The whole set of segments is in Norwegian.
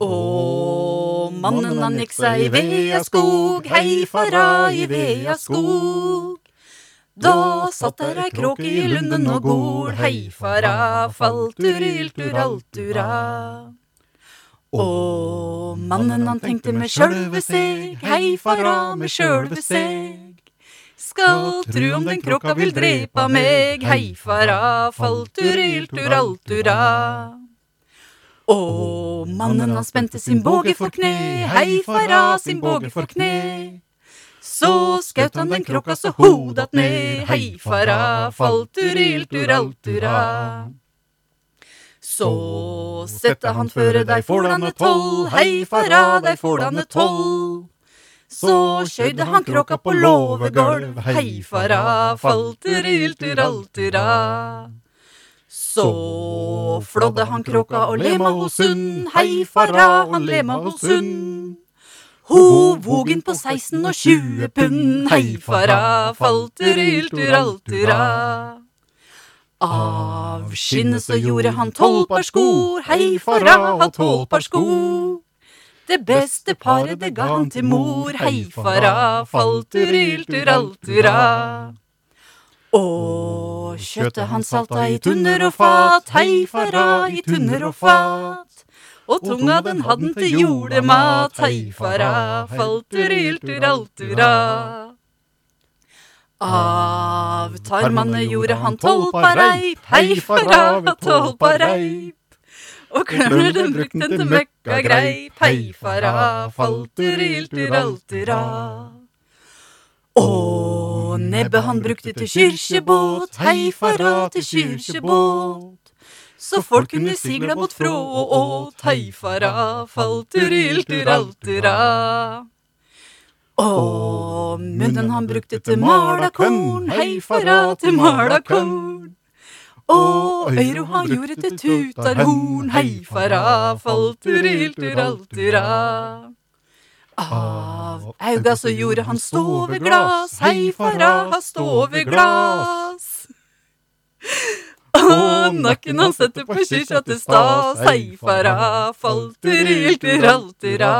Og mannen han gikk seg i vea skog, hei fara i vea skog. Da satt der ei kråke i lunden og gol, hei fara, falturil-turaltura. Og mannen han tenkte med sjølve seg, hei fara med sjølve seg. Skal tru om den kråka vil drepa meg, hei fara, falturil-turaltura. Og mannen han spente sin båge for kne, hei fara, sin båge for kne. Så skaut han den krokka så hodat ned, hei fara, falturil-turaltura. Så sette han føre dei fålane tolv, hei fara, dei fålane tolv. Så skøyde han krokka på låvegolv, hei fara, falturil-turaltura. Så flådde han kråka og lema hos hund, hei fara, han lema hos hund. Ho vog på 16 og 20 pund, hei fara, falturil-turaltura. Av skinnet så gjorde han tolv par sko, hei fara, ha tolv par sko. Det beste paret det ga han til mor, hei fara, falturil-turaltura. Og kjøttet han salta i tunner og fat, hei fara, i tunner og fat. Og tunga den hadde han til jordemat, hei fara, falturil-turaltura. Av tarmene gjorde han tolpareip, reip, hei fara, tolpareip. reip. Og klørne den brukte han til møkkagreip, hei fara, falturil-turaltura. Og nebbet han brukte til kyrkjebåt, hei fara, til kyrkjebåt. Så folk kunne sigla mot frå og åt, hei fara, falturil-turaltura. Og munnen han brukte til mala korn, hei fara, til mala korn. Og øyro han gjorde til tutarhorn, hei fara, falturil-turaltura. Av auga så gjorde han stoveglass, hei fara, ha stoveglass. Og nakken han setter på kyrkja til stas, hei fara, falturil-turaltura.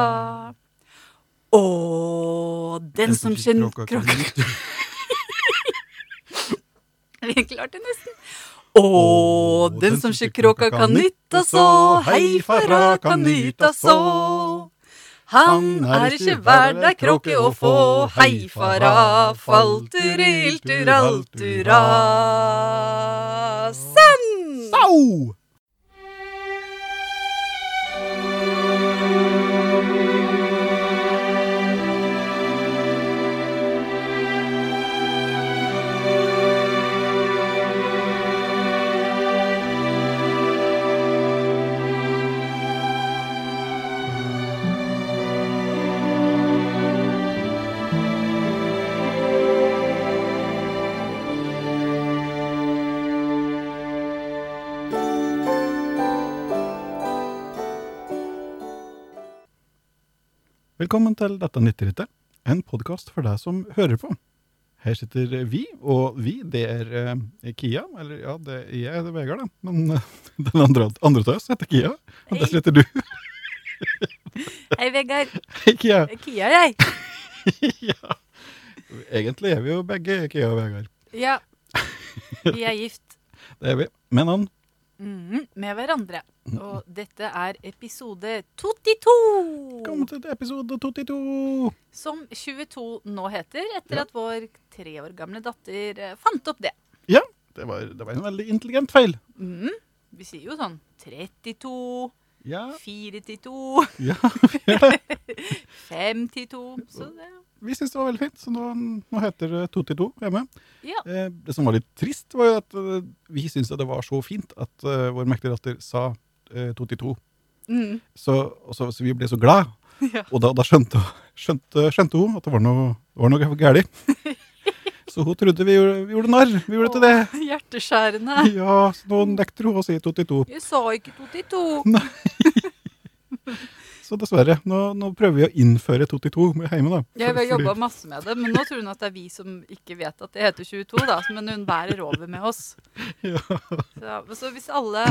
Og den som skinnkråka Vi klarte nesten. Og den som kråka kan nytta så, hei fara kan nytta så. Han er ikke verd ei kråke å få, hei fara, falturil-turaltura. Sann! Au! Velkommen til Dette nytterittet, en podkast for deg som hører på. Her sitter vi, og vi, det er eh, Kia. Eller ja, det, jeg er Vegard, da. Men eh, den andre, andre av oss heter Kia. Og der Hei. sitter du. Hei, Vegard. Hei, Kia. Kia, jeg. ja. Egentlig er vi jo begge Kia og Vegard. Ja. Vi er gift Det er vi. Med navn. Mhm, med hverandre. Og dette er episode 22. Kom til episode 22. Som 22 nå heter, etter Ja. at vår tre år gamle datter eh, fant opp det. Ja, det var, det var en veldig intelligent feil. Mm, Vi sier jo sånn 32, Ja, 42, ja. 52 Så det Vi syns det var veldig fint, så nå, nå heter det 2-2 hjemme. Ja. Eh, det som var litt trist, var jo at eh, vi syntes det var så fint at eh, vår mektige datter sa eh, 2-2. Mm. Så, og så, så vi ble så glad. Ja. Og da, da skjønte, skjønte, skjønte hun at det var noe, det var noe galt. Så hun trodde vi gjorde, vi gjorde narr. Vi gjorde til det. Hjerteskjærende. Ja, så nå nekter hun å si 2-2. Jeg sa ikke 22. Så dessverre, nå, nå prøver vi å innføre 22 hjemme, da. Ja, vi har jobba masse med det, men nå tror hun at det er vi som ikke vet at det heter 22, da. Men hun bærer over med oss. Ja. Så, så hvis alle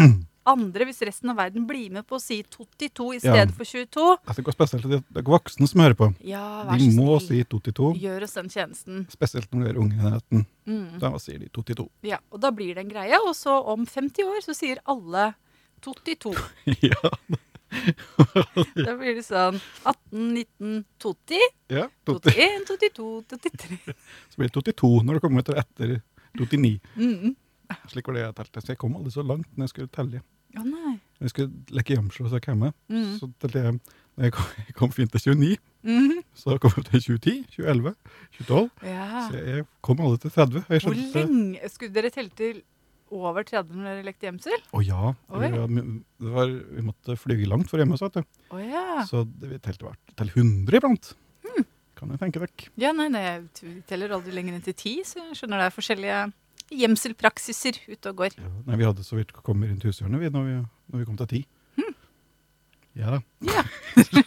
andre, hvis resten av verden blir med på å si 22 i Ja. stedet for 22 Altså, det går spesielt til dere voksne som hører på. Ja, vær De så må snill. si 22. Gjør oss den tjenesten. Spesielt når de er unge i nærheten. Mm. Da sier de 22. Ja, og da blir det en greie. Og så om 50 år så sier alle 22. ja. Da blir det sånn 18, 19, 20, ja. 21, 22, 23. Så blir det 22 når det kommer til etter 29. Mm. Slik var det jeg telte. Så jeg kom aldri så langt når jeg skulle telle. Ja, nei. Når jeg skulle leke gjemsel hos hjemme, Mm. så telte jeg Når jeg kom, jeg kom fint til 29, Mhm. så kom jeg til 2010, 2011, 2012. Ja. Så jeg kom aldri til 30. Jeg Hvor lenge Skulle dere telle til over 30 når dere lekte gjemsel? Å ja. Det var, vi måtte flyge langt for hjemme, så, vet du. Å ja. Så det, vi telte hvert til 100 iblant. Hmm. Kan jeg tenke dere. Ja, nei, nei, Vi teller aldri lenger enn til ti, så jeg skjønner det er forskjellige gjemselpraksiser ute og går. Ja, nei, vi hadde så vidt kommet rundt hushjørnet vi, når, vi, når vi kom til ti. Ja da. Ja.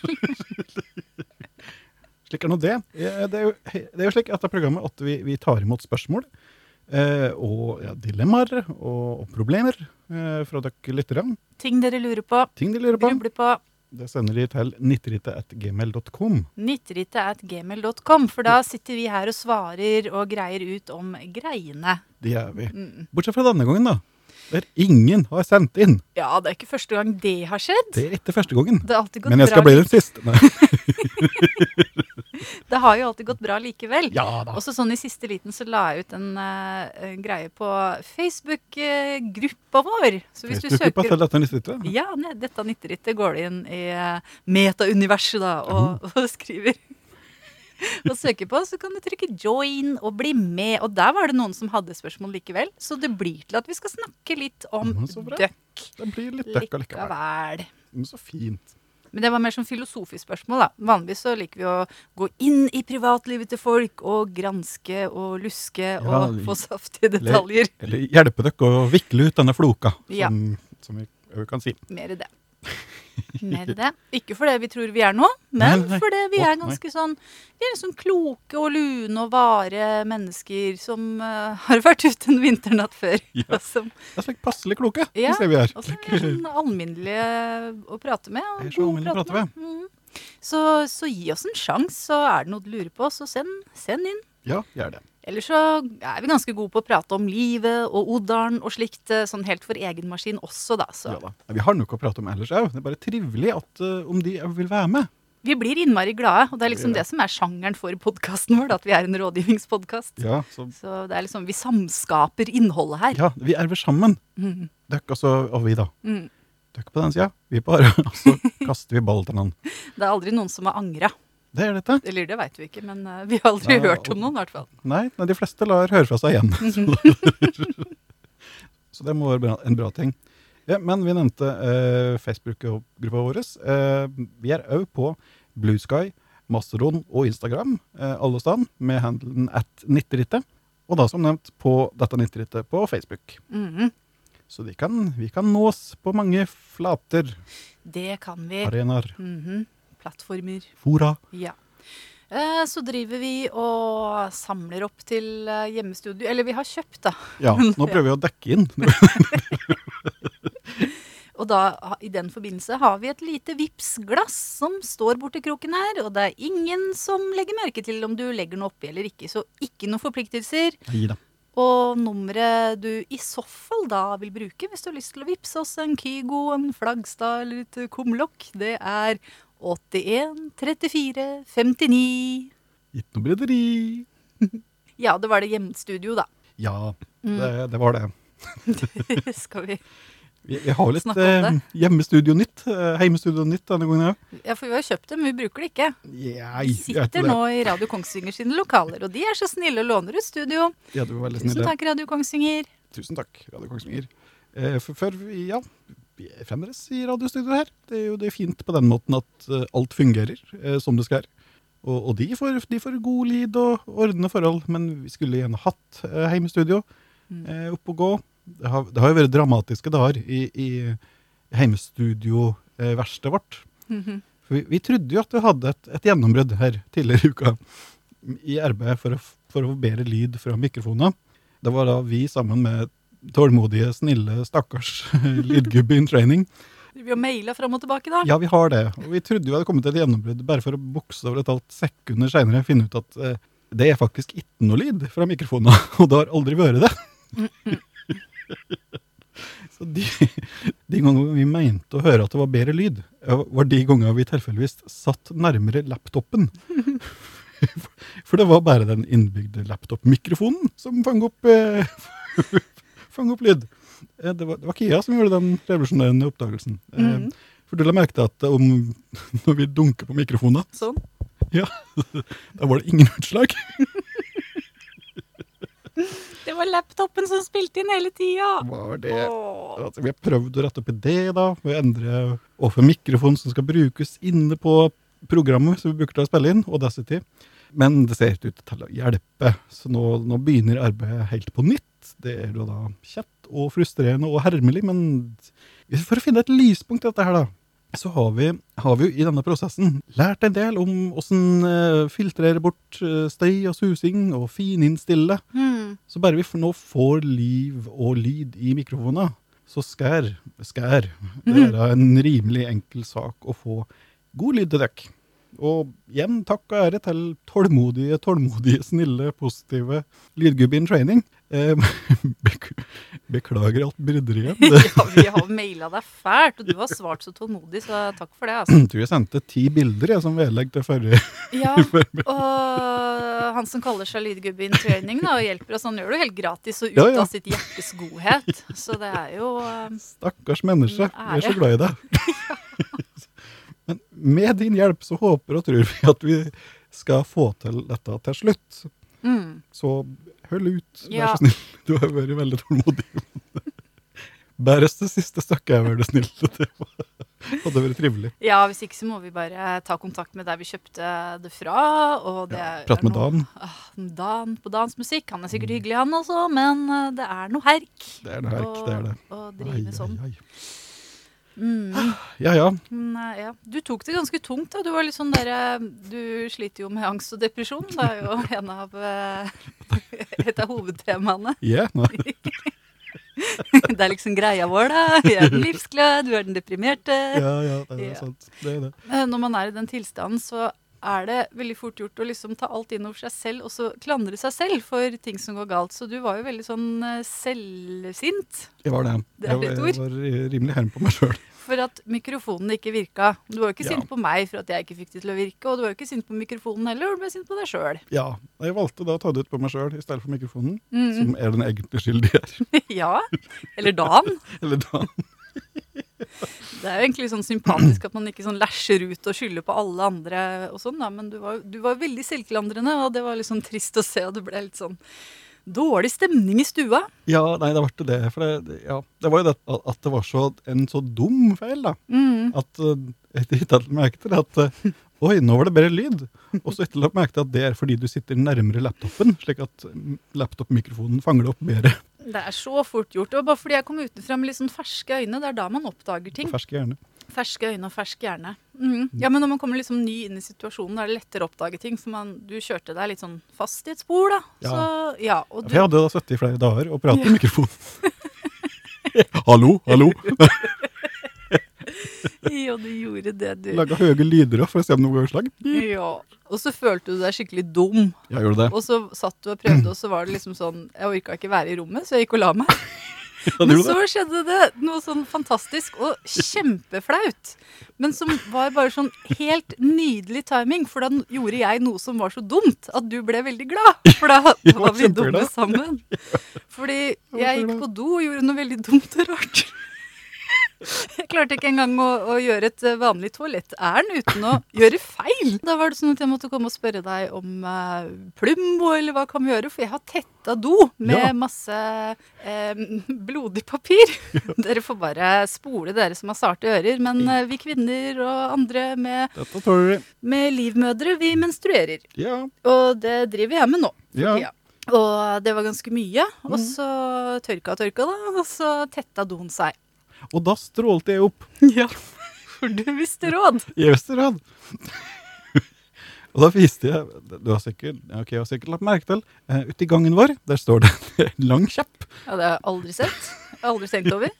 slik er nå det. Det er, jo, det er jo slik etter programmet at vi, vi tar imot spørsmål og ja, dilemmaer og, og problemer eh, fra dere lyttere. Ting dere lurer på, Ting de lurer på. grubler på. Det sender de til 90ritet.gmail.com. Nitterite at gmail.com, for da sitter vi her og svarer og greier ut om greiene. Det gjør vi. Mm. Bortsett fra denne gangen, da. Der ingen har sendt inn. Ja, det er ikke første gang det har skjedd. Det er ikke første gangen. Det har gått Men jeg skal bli den siste. Det har jo alltid gått bra likevel. Ja da. Også sånn i siste liten så la jeg ut en, eh, en greie på Facebook-gruppa vår. Så hvis du Facebook-gruppa søker til dette nytterittet? Ja, dette 90-rittet går det inn i eh, meta-universet da, og, og skriver og søker på, så kan du trykke 'join' og bli med. Og der var det noen som hadde spørsmål likevel. Så det blir til at vi skal snakke litt om døkk Det blir litt døkk allikevel. likevel. Men så fint. Men det var mer som filosofisk spørsmål, da. Vanligvis så liker vi å gå inn i privatlivet til folk og granske og luske og få saftige detaljer. Eller hjelpe dere å vikle ut denne floka, Ja. som, som vi kan si. Mer i det. Mer det. Ikke fordi vi tror vi er noe, men fordi vi er ganske sånn Vi er sånn kloke og lune og vare mennesker som uh, har vært ute en vinternatt før. Ja. Som Det er slik passelig kloke, Ja, synes jeg vi er. og så er sånn alminnelige å prate med. Og Jeg er så alminnelig å prate med. Mhm. Så, så gi oss en sjanse, så er det noe du lurer på, så send, send inn. Ja, gjør det. Ellers så er vi ganske gode på å prate om livet og Odalen og slikt, eh, sånn helt for egen maskin også, da. Så Ja, da. Vi har noe å prate om ellers òg. Det er bare trivelig at uh, om de vil være med. vi blir innmari glade, og det er liksom det som er sjangeren for podkasten vår, da, at vi er en rådgivningspodkast. Ja, så, Så det er liksom, vi samskaper innholdet her. ja vi er vel sammen. Mm. Døkk altså, og vi, da. Mm. Døkk på den sida, vi bare. Og så kaster vi ball til noen. Det er aldri noen som har angra. Det er dette. Eller det veit vi ikke, men eh, vi har aldri Nei, hørt om noen, i hvert fall. Nei, nei, de fleste lar høre fra seg igjen. så det må være bra, en bra ting. Ja, men vi nevnte eh, Facebook-gruppa vår. Eh, vi er òg på Blue Sky, Mastodon og Instagram, eh, alle steder, med handelen at 90rittet. Og da som nevnt på dette 90rittet på Facebook. Mhm. Så vi kan, vi kan nås på mange flater, Det kan vi. arenaer, Mhm. Plattformer. fora. Ja. Eh, Så driver vi og samler opp til eh, hjemmestudio. Eller vi har kjøpt, da. Ja, nå prøver vi å dekke inn. Og da, i den forbindelse har vi et lite Vipps-glass som står borti kroken her. Og det er ingen som legger merke til om du legger noe oppi eller ikke. Så ikke noen forpliktelser. Nei da. Og nummeret du i så fall da vil bruke hvis du har lyst til å vippse oss en Kygo, en Flagstad eller et kumlokk, det er 81 34 59 Gitt noe bryderi. Ja, det var det hjemmestudio, da. Ja, Mm. det, det var det. Skal vi Vi, vi har litt Snakke om eh, hjemmestudio nytt. Eh, heimestudio nytt denne gangen òg. Ja, for vi har kjøpt dem, men vi bruker det ikke. Vi sitter nå i Radio Kongsvinger sine lokaler, og de er så snille og låner ut studio. Ja, Tusen takk, Radio Kongsvinger. Tusen takk, Radio Kongsvinger. Eh, for, for ja, vi er fremdeles i radiostudioet her. Det er jo det er fint på den måten at eh, alt fungerer eh, som det skal. Og, og de, får, de får god lyd og ordnede forhold, men vi skulle gjerne hatt eh, heimestudio Mm. eh, opp og gå. Det har, det har jo vært dramatiske dager i, i heimestudioverkstedet vårt. Mhm. For vi, vi trodde jo at vi hadde et, et gjennombrudd her tidligere i uka i arbeidet for å, for å få bedre lyd fra mikrofoner. Det var da vi sammen med tålmodige, snille, stakkars lydgubbe in training. Vi har maila fram og tilbake, da. Ja, vi har det. Og vi trodde vi hadde kommet til et gjennombrudd bare for å bokstavelig talt sekunder seinere finne ut at eh, det er faktisk ikke noe lyd fra mikrofonen, og det har aldri vært det. Så de, de gangene vi mente å høre at det var bedre lyd, var de gangene vi tilfeldigvis satt nærmere laptopen. For det var bare den innbygde laptop-mikrofonen som fang opp, eh, fang opp lyd. Eh, Det var, det var Kia som gjorde den revolusjonerende oppdagelsen. Mhm. For du la merke til at om, når vi dunker på mikrofoner, Sånn. da var det ingen utslag. Det var laptopen som spilte inn hele tida. Var det Åh. Altså, vi har prøvd å rette opp i det, da, ved å endre overfor mikrofon som skal brukes inne på programmet som vi bruker til å spille inn, Audacity. Men det ser ikke ut til å hjelpe, så nå, nå begynner arbeidet helt på nytt. Det er jo da kjett og frustrerende og hermelig, men for å finne et lyspunkt i dette her, da, så har vi, har vi jo i denne prosessen lært en del om åssen uh, filtrere bort eh, støy og susing og fininnstille Mm. så bare vi nå får liv og lyd i mikrofonene, så skær, skær. det være en rimelig enkel sak å få god lyd til dere. Og igjen takk og ære til tålmodige, tålmodige, snille, positive lydgubbe in training. Eh, bek beklager alt bryderiet. Ja, vi har maila deg fælt, og du har svart så tålmodig, så takk for det. altså. tror jeg sendte ti bilder jeg, som vedlegg til forrige. Ja, og han som kaller seg lydgubbe in training da, og hjelper oss, han gjør det jo helt gratis og ut Ja, ja. av sitt hjertes godhet. Så det er jo um, Stakkars menneske, vi er så glad i deg. Men med din hjelp så håper og tror vi at vi skal få til dette til slutt. mm. Så hold ut, vær Ja. så snill. Du har vært veldig tålmodig. Bærest det siste stykket er veldig snill. Det hadde vært trivelig. Ja, hvis ikke så må vi bare ta kontakt med der vi kjøpte det fra. Og det Ja, Prat med Dan. Ah, Dan på Dans musikk. Han er sikkert hyggelig, han også, men eh, det er noe herk Det er noe herk, det er det. å drive ai, sånn. ai. Mm. Ja ja. Men, eh, ja. Du tok det ganske tungt. da. Du var litt sånn der, eh, du sliter jo med angst og depresjon. Det er jo en av, eh, et av hovedtemaene. Yeah, nei. Det er liksom greia vår, da. Jeg er den livsglade, du er den deprimerte. Ja ja, det er Ja. sant. Det er det. Når man er i den tilstanden, så er det veldig fort gjort å liksom ta alt inn over seg selv, og så klandre seg selv for ting som går galt. Så du var jo veldig sånn eh, selvsint Jeg var det. Det Jeg, var- jeg var rimelig herm på meg sjøl. for at mikrofonen ikke virka. Du var jo ikke Ja. sint på meg for at jeg ikke fikk det til å virke, og du var jo ikke sint på mikrofonen heller, du ble sint på deg sjøl. Ja. Jeg valgte da å ta det ut på meg sjøl i stedet for mikrofonen, Mm. som er den egentlige skyldige her. ja. Eller Dan. Eller da. Det er jo egentlig sånn sympatisk at man ikke sånn læsjer ut og skylder på alle andre og sånn, da. Men du var, du var veldig selvklandrende, og det var litt sånn trist å se, og det ble litt sånn dårlig stemning i stua. Ja, nei, det ble det. For det, ja, det var jo det at det var så, en så dum feil, da. Mm. At uh, jeg hadde merke til at uh, Oi, nå var det bedre lyd. Og så ikke jeg merke til at det er fordi du sitter nærmere laptopen, slik at mm, laptop-mikrofonen fanger det opp bedre. Det er så fort gjort. Og bare fordi jeg kom utenfra med litt sånn ferske øyne, det er da man oppdager ting. Ferske hjerne. Ferske øyne og fersk hjerne. Mm. Ja, men når man kommer liksom ny inn i situasjonen, da er det lettere å oppdage ting. For man, du kjørte deg litt sånn fast i et spor, da. Ja. Så, ja, og du, jeg hadde da sittet i flere dager og pratet i mikrofonen. hallo, hallo. ja, du gjorde det, du. Laga høye lyder for å se om noe slag. Ja. Og så følte du deg skikkelig dum. Jeg gjorde det. Og så satt du og prøvde, og så var det liksom sånn Jeg orka ikke være i rommet, så jeg gikk og la meg. Ja, Men så skjedde det noe sånn fantastisk og kjempeflaut. Men som var bare sånn helt nydelig timing, for da gjorde jeg noe som var så dumt at du ble veldig glad. For da var vi dumme sammen. Fordi jeg gikk på do og gjorde noe veldig dumt og rart. Jeg klarte ikke engang å, å gjøre et vanlig vanlig toalettærend uten å gjøre feil. Da var det sånn at jeg måtte komme og spørre deg om eh, Plumbo, eller hva kan vi gjøre? For jeg har tetta do med Ja. masse eh, blodig papir. Dere får bare spole, dere som har sarte ører. Men eh, vi kvinner og andre med, Dette tåler vi. med livmødre, vi menstruerer. Ja. Og det driver jeg med nå. ja. Ja. Og det var ganske mye. Og Mhm. så tørka og tørka, da. Og så tetta doen seg. Og da strålte jeg opp Ja, for du visste råd. Jeg visste råd. Og da viste jeg Du har sikkert, okay, jeg har sikkert lagt merke til uh, Ute i gangen vår der står det en lang kjepp Ja, det har jeg aldri sett. Jeg har aldri tenkt over.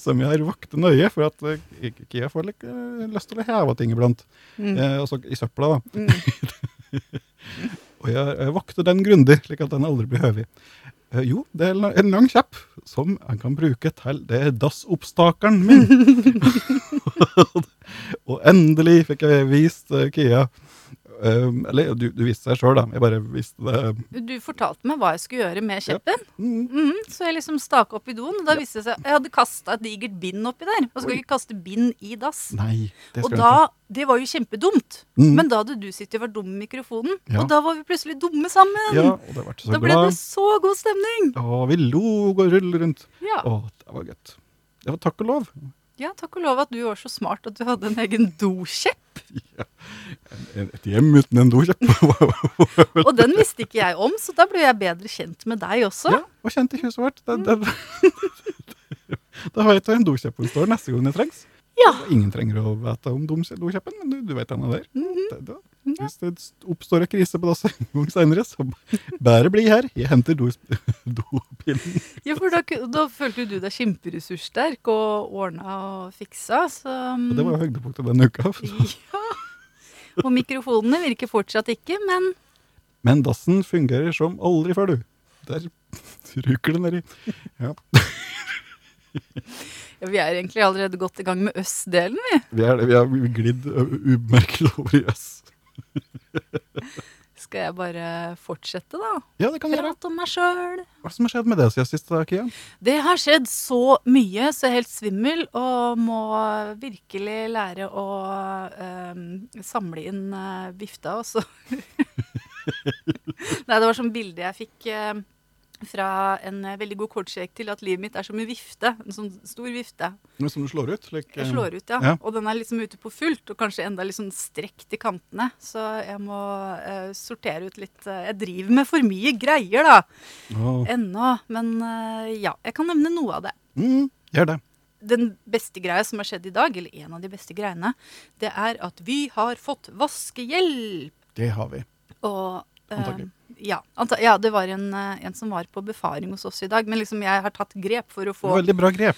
som jeg har vakte nøye, for at uh, ikke jeg får litt, uh, lyst til å heve ting iblant. Mm. Uh, altså i søpla, da. Mm. Og jeg, jeg vokter den grundig, slik at den aldri blir høvig. Eh, jo, det er en lang- kjepp som jeg kan bruke til Det er dassoppstakeren min. og endelig fikk jeg vist uh, Kia. Um, eller du, du viste deg sjøl, da. Jeg bare visste det. Du fortalte meg hva jeg skulle gjøre med kjeppen. Mm. Mm, så jeg liksom staka opp i doen, og da viste det seg Jeg hadde kasta et digert bind oppi der. Og skal Oi. ikke kaste bind i dass. Nei, det Og da, ikke. Det var jo kjempedumt. Mm. Men da hadde du sittet og vært dum med mikrofonen, Ja. og da var vi plutselig dumme sammen. Ja, og det ble så da ble glad. det så god stemning. Og vi lo og rullet rundt. Ja. Å, det var godt. Det var takk og lov. Ja, takk og lov at du var så smart at du hadde en egen dokjepp. Ja, Et hjem uten en dokjepp. Og den visste ikke jeg om, så da ble jeg bedre kjent med deg også. Ja, og kjent i huset vårt. Da, da, da vet jeg hvor en dokjepp står neste gang det trengs. Ja. Ingen trenger å vite om dom- men du, du vet henne er der. -hmm. Det- da- Hvis det oppstår en krise på dass en gang senere, så bare bli her. Jeg henter dopillen. Ja, for da, da følte du deg kjemperessurssterk og ordna og fiksa, så ja, det var høydepunktet denne uka. Ja. Og mikrofonene virker fortsatt ikke, men Men dassen fungerer som aldri før, du. Der ryker det nedi. Ja, ja, vi er egentlig allerede godt i gang med øst-delen, vi. vi er det. Vi har glidd umerkelig over i øst. Skal jeg bare fortsette, da? Ja, det kan vi gjøre. Prat om meg sjøl. Hva som har skjedd med det siden sist, da, Kia? Det har skjedd så mye, så jeg er helt svimmel, og må virkelig lære å eh, samle inn eh, vifta, og så Nei, det var sånn bilde jeg fikk eh, fra en eh, veldig god kortsjekk til at livet mitt er som en vifte. En sånn stor vifte. Som du slår ut? Like, Jeg slår ut, ja. ja. Og den er liksom ute på fullt, og kanskje enda litt sånn strekt i kantene. Så jeg må uh, sortere ut litt uh, Jeg driver med for mye greier, da. Oh. Ennå. Men uh, ja, jeg kan nevne noe av det. mm, gjør det. Den beste greia som har skjedd i dag, eller en av de beste greiene, det er at vi har fått vaskehjelp. Det har vi. Og Antagelig. Ja, ja, det var en, eh, en som var på befaring hos oss i dag. Men liksom jeg har tatt grep for å få Veldig bra grep.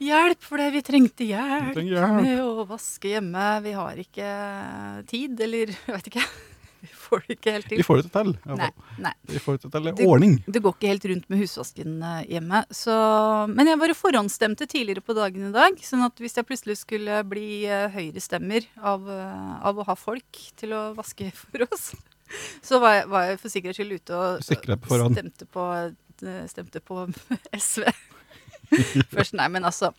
hjelp, fordi vi trengte hjelp. Vi hjelp. med å vaske hjemme. Vi har ikke tid, eller jeg vet ikke. Vi får det ikke helt Vi får det til. Nei, nei. Vi får det til ordning. Det går ikke helt rundt med husvasken eh, hjemme. Så, men jeg bare forhåndsstemte tidligere på dagen i dag. Sånn at hvis jeg plutselig skulle bli høyrestemmer av, eh, av å ha folk til å vaske for oss, så var jeg, var jeg for sikkerhets skyld ute og på stemte på, eh, stemte på SV. Først, nei, men altså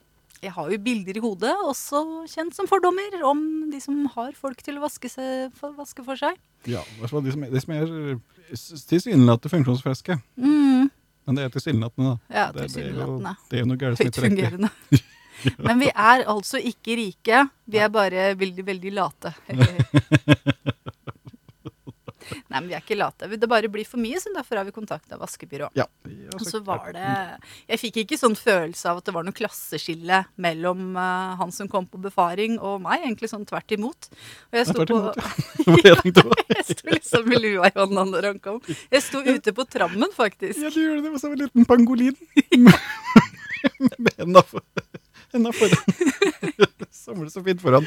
jeg har jo bilder i hodet, også kjent som fordommer, om de som har folk til å vaske, seg, for, vaske for seg. Ja, altså, de som de som er tilsynelatende funksjonsfriske. Mm, Men det er tilsynelatende, da. ja, Det, det, er jo, det er jo noe gærent som ikke rekker. fungerende. Men vi er altså ikke rike. Vi er bare veldig, veldig late. Nei, men vi er ikke late. Det bare blir for mye, så derfor har vi kontakta vaskebyrå. Ja. Og så var det Jeg fikk ikke sånn følelse av at det var noe klasseskille mellom uh, han som kom på befaring og meg. Egentlig sånn tvert imot. Og jeg Ja, sto på ja. Jeg sto liksom med lua i hånda når han kom. Jeg sto ute på trammen, faktisk. Ja, du gjorde det som en liten pangolin. Med henda foran. Samle så fint foran.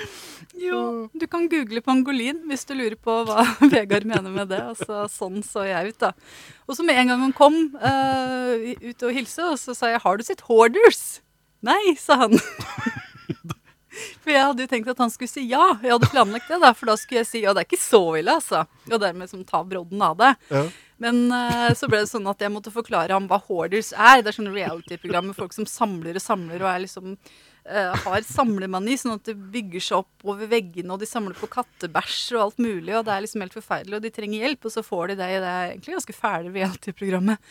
Jo, du kan google pangolin hvis du lurer på hva Vegard mener med det. Altså, sånn så jeg ut, da. Og så med en gang han kom uh, ut og hilse, og så sa jeg 'Har du sett Hoarders?' Nei, sa han. For jeg hadde jo tenkt at han skulle si ja. Jeg hadde planlagt det, da, for da skulle jeg si ja, det er ikke så ille, altså. Og dermed som ta brodden av det. Ja. Men uh, så ble det sånn at jeg måtte forklare ham hva Hoarders er. Det er sånn reality-program med folk som samler og samler og er liksom eh, har samlemani, sånn at det bygger seg opp over veggene, og de samler på kattebæsj og alt mulig, og det er liksom helt forferdelig, og de trenger hjelp, og så får de det i det egentlig ganske fæle reality-programmet.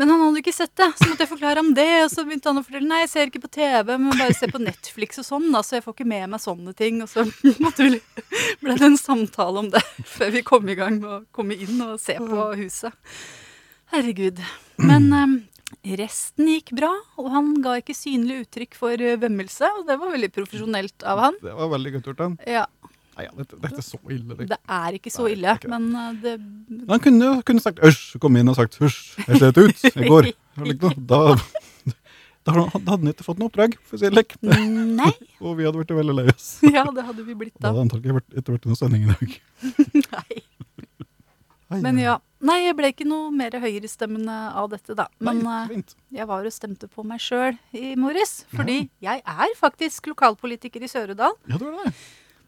Men han hadde ikke sett det, så måtte jeg forklare ham det, og så begynte han å fortelle nei, jeg ser ikke på TV, men bare ser på Netflix og sånn, da, så jeg får ikke med meg sånne ting, og så måtte ble det en samtale om det før vi kom i gang med å komme inn og se på huset. Herregud. Men eh, resten gikk bra, og han ga ikke synlig uttrykk for eh, vemmelse, og det var veldig profesjonelt av han. Det var veldig godt gjort, han. Ja. Nei, ja, dette, dette er så ille. Det. Det er ikke så Nei, ille, ikke det. men eh, det Han kunne, kunne sagt 'æsj', kom inn og sagt hysj, jeg slet ut i går. Da, da hadde han ikke fått noe oppdrag, for å si det lek. Nei. Og vi hadde blitt veldig lei oss. Ja, det hadde vi blitt Da da. hadde antagelig ikke vært noen sending i dag. Nei. Men ja. Nei, jeg ble ikke noe mer høyrestemmende av dette, da. Men Nei, eh, jeg var og stemte på meg sjøl i morges. Fordi jeg er faktisk lokalpolitiker i Sør-Odal. Ja, det var det.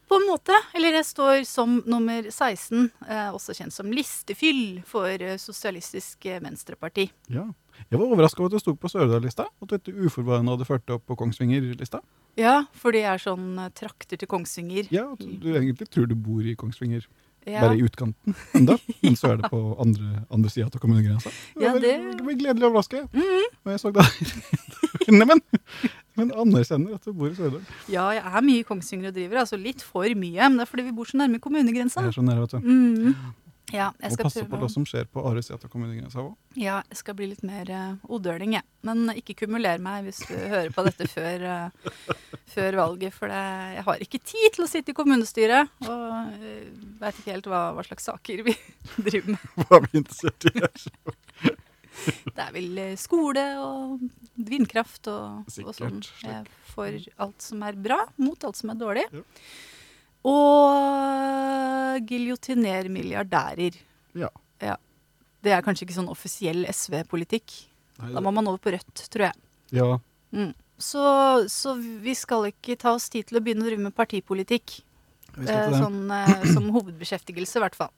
På en måte. Eller jeg står som nummer 16, eh, også kjent som listefyll for eh, Sosialistisk eh, Venstreparti. Ja. Jeg var overraska over at det sto på Sørdal-lista, og at du ikke uforvarende hadde ført det opp på Kongsvinger-lista. Ja, for det er sånn trakter til Kongsvinger. Ja, du egentlig tror du bor i Kongsvinger, Ja. bare i utkanten enda, men så er det på andre, andre sida av kommunegrensa. Ja, det- blir gledelig overrasket. overraske. Og jeg så det Neimen, men anerkjenner at du bor i Sørdal. Ja, jeg er mye i Kongsvinger og driver, altså litt for mye. Men det er fordi vi bor så nærme kommunegrensa. Jeg er så nær, vet du. Mm. Ja, jeg Og passe passe på det som skjer på andre sida av kommunegrensa òg. Ja, jeg skal bli litt mer uh, odøling, jeg. Men ikke kumuler meg hvis du hører på dette før, uh, før valget. For det, jeg har ikke tid til å sitte i kommunestyret. Og uh, veit ikke helt hva, hva slags saker vi driver med. Hva er vi interessert i her? Det er vel eh, skole og vindkraft og, og sånn. Jeg får alt som er bra, mot alt som er dårlig. Ja. Og giljotiner milliardærer. Ja. Det er kanskje ikke sånn offisiell SV-politikk. Da må man over på Rødt, tror jeg. ja. Mm. Så, så vi skal ikke ta oss tid til å begynne å drive med partipolitikk. Vi Eh, sånn, eh, som hovedbeskjeftigelse, i hvert fall.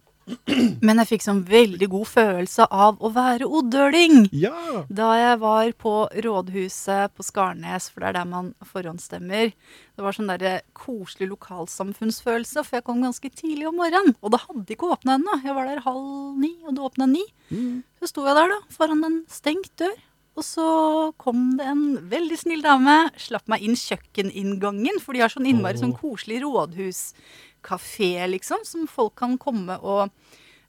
Men jeg fikk sånn veldig god følelse av å være odøling. Ja! Da jeg var på rådhuset på Skarnes, for det er der man forhåndsstemmer. Det var sånn der koselig lokalsamfunnsfølelse, for jeg kom ganske tidlig om morgenen. Og det hadde ikke åpna ennå. Jeg var der halv ni, og det åpna ni. Mm. Så sto jeg der, da, foran en stengt dør. Og så kom det en veldig snill dame, slapp meg inn kjøkkeninngangen, for de har sånn innmari sånn koselig koselig rådhuskafé, liksom, som folk kan komme og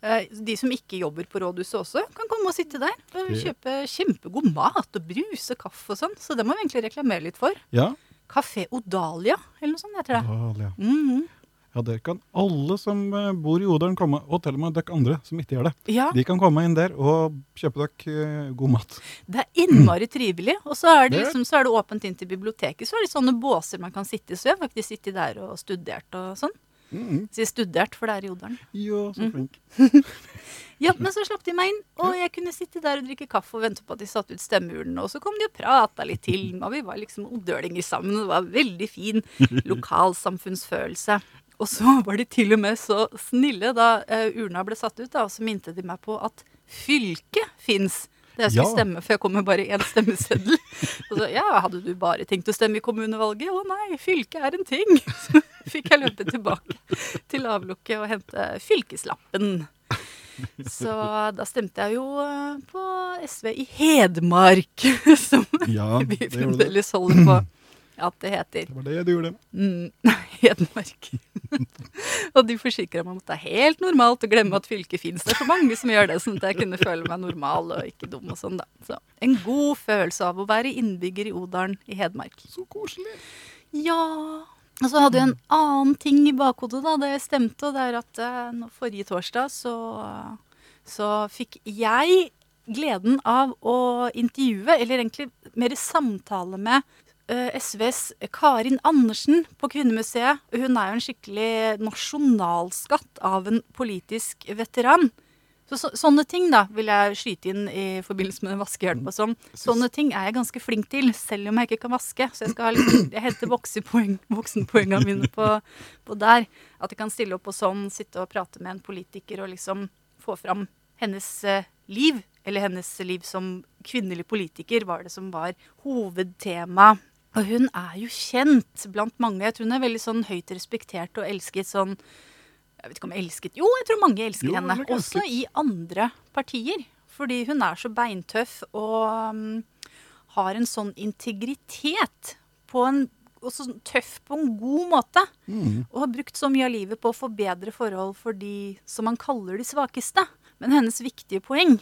eh, De som ikke jobber på rådhuset også, kan komme og sitte der og kjøpe kjempegod mat og brus og kaffe og sånn. Så det må vi egentlig reklamere litt for. Ja. Kafé Odalia, eller noe sånt heter det. Odalia. ja. -hmm. ja, der kan alle som eh, bor i Odalen komme, og til og med dere andre som ikke gjør det. Ja, De kan komme inn der og kjøpe dere eh, god mat. det er innmari trivelig. Og så er det, liksom, så er det åpent inn til biblioteket. Så er det sånne båser man kan sitte i. Så jeg har faktisk sittet der og studert og sånn. Mm. Jeg studerte studert, for det her i Odalen. Ja, så Mm. Ja, men så slapp de meg inn, og jeg kunne sitte der og drikke kaffe og vente på at de satte ut stemmeurnene. Og så kom de og prata litt til, og vi var liksom odølinger sammen. Og Det var veldig fin lokalsamfunnsfølelse. Og så var de til og med så snille da uh, urna ble satt ut, da, og så minte de meg på at fylket fins. Det jeg skulle Ja. stemme, for jeg kom med bare én stemmeseddel. Og så, ja, hadde du bare tenkt å stemme i kommunevalget? Å nei, fylket er en ting. Så fikk jeg løpe tilbake til avlukket og hente fylkeslappen. Så da stemte jeg jo eh, på SV i Hedmark, som Ja, vi fremdeles holder på at det heter. Det var det du gjorde. Mm, Hedmark. og de forsikra meg om at det er helt normalt å glemme at fylket fins. Det er så mange som gjør det, sånn at jeg kunne føle meg normal og ikke dum og sånn, da. Så en god følelse av å være innbygger i Odalen i Hedmark. Så koselig. Ja Og så hadde jeg en annen ting i bakhodet da det stemte, og det er at uh, forrige torsdag så, så fikk jeg gleden av å intervjue, eller egentlig mer samtale med SVs Karin Andersen på Kvinnemuseet. Hun er jo en skikkelig nasjonalskatt av en politisk veteran. Så, så, sånne ting da vil jeg skyte inn i forbindelse med vaskehjelp og sånn. Sånne ting er jeg ganske flink til, selv om jeg ikke kan vaske. Så jeg skal ha litt, jeg henter voksenpoeng, voksenpoengene mine på, på der. At jeg kan stille opp og sånn, sitte og prate med en politiker og liksom få fram hennes eh, liv. Eller hennes liv som kvinnelig politiker var det som var hovedtema. Og hun er jo kjent blant mange. Jeg tror hun er veldig sånn høyt respektert og elsket sånn jeg vet ikke om elsket Jo, jeg tror mange elsker Jo, henne. Også i andre partier. Fordi hun er så beintøff og um, har en sånn integritet på en også sånn tøff på en god måte. Mm. Og har brukt så mye av livet på å forbedre forhold for de som man kaller de svakeste. Men hennes viktige poeng,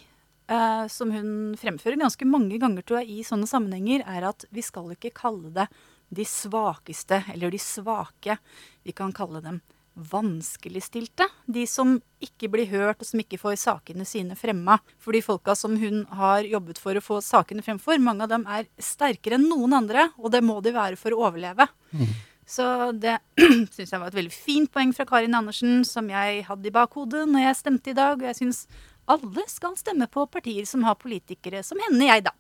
eh, som hun fremfører ganske mange ganger tror jeg, i sånne sammenhenger, er at vi skal ikke kalle det de svakeste eller de svake. Vi kan kalle dem vanskeligstilte. De som ikke blir hørt, og som ikke får sakene sine fremma. For de folka som hun har jobbet for å få sakene fremfor, mange av dem er sterkere enn noen andre, og det må de være for å overleve. Så det syns jeg var et veldig fint poeng fra Karin Andersen, som jeg hadde i bakhodet når jeg stemte i dag. Og jeg syns alle skal stemme på partier som har politikere som henne, jeg, da.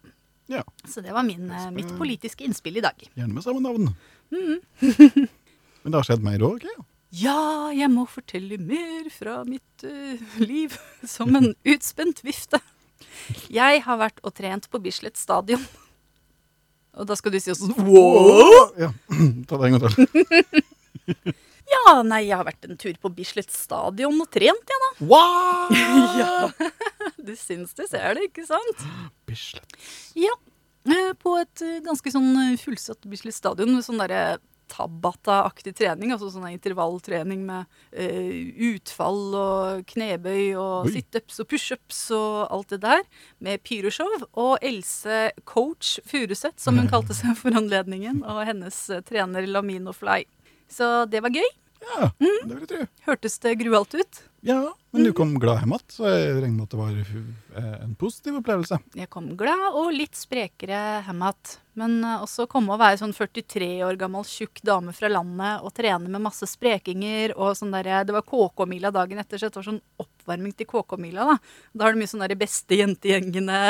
Ja, Så det var min, eh, mitt politiske innspill i dag. gjerne med samme navn. Mm. Men det har skjedd mer òg, ja. Ja, jeg må fortelle mer fra mitt uh, liv som en utspent vifte. Jeg har vært og trent på Bislett stadion. Og da skal du si sånn wow! Ja, Ta det en gang til. Ja, nei, jeg har vært en tur på Bislett stadion og trent, jeg, da. Wow! Ja. Du syns du ser det, ikke sant? Bislett. Ja. eh, På et eh, ganske sånn eh, fullsatt Bislett stadion med sånn derre Tabata-aktig trening, altså sånn intervalltrening med uh, utfall og knebøy og situps og pushups og alt det der, med pyroshow. Og Else Coach Furuseth, som hun kalte seg for anledningen, og hennes trener Lamino Fly. Så det var gøy. Ja, det vil jeg tro. Hørtes det grualt ut? Ja, men du kom glad hjem igjen, så jeg regner med at det var eh, en positiv opplevelse. Jeg kom glad og litt sprekere hjem igjen. Men eh, også komme å være sånn 43 år gammel tjukk dame fra landet og trene med masse sprekinger og sånn derre Det var KK-mila dagen etter, så det var sånn oppvarming til KK-mila, da. Da har du mye sånn derre beste jentegjengene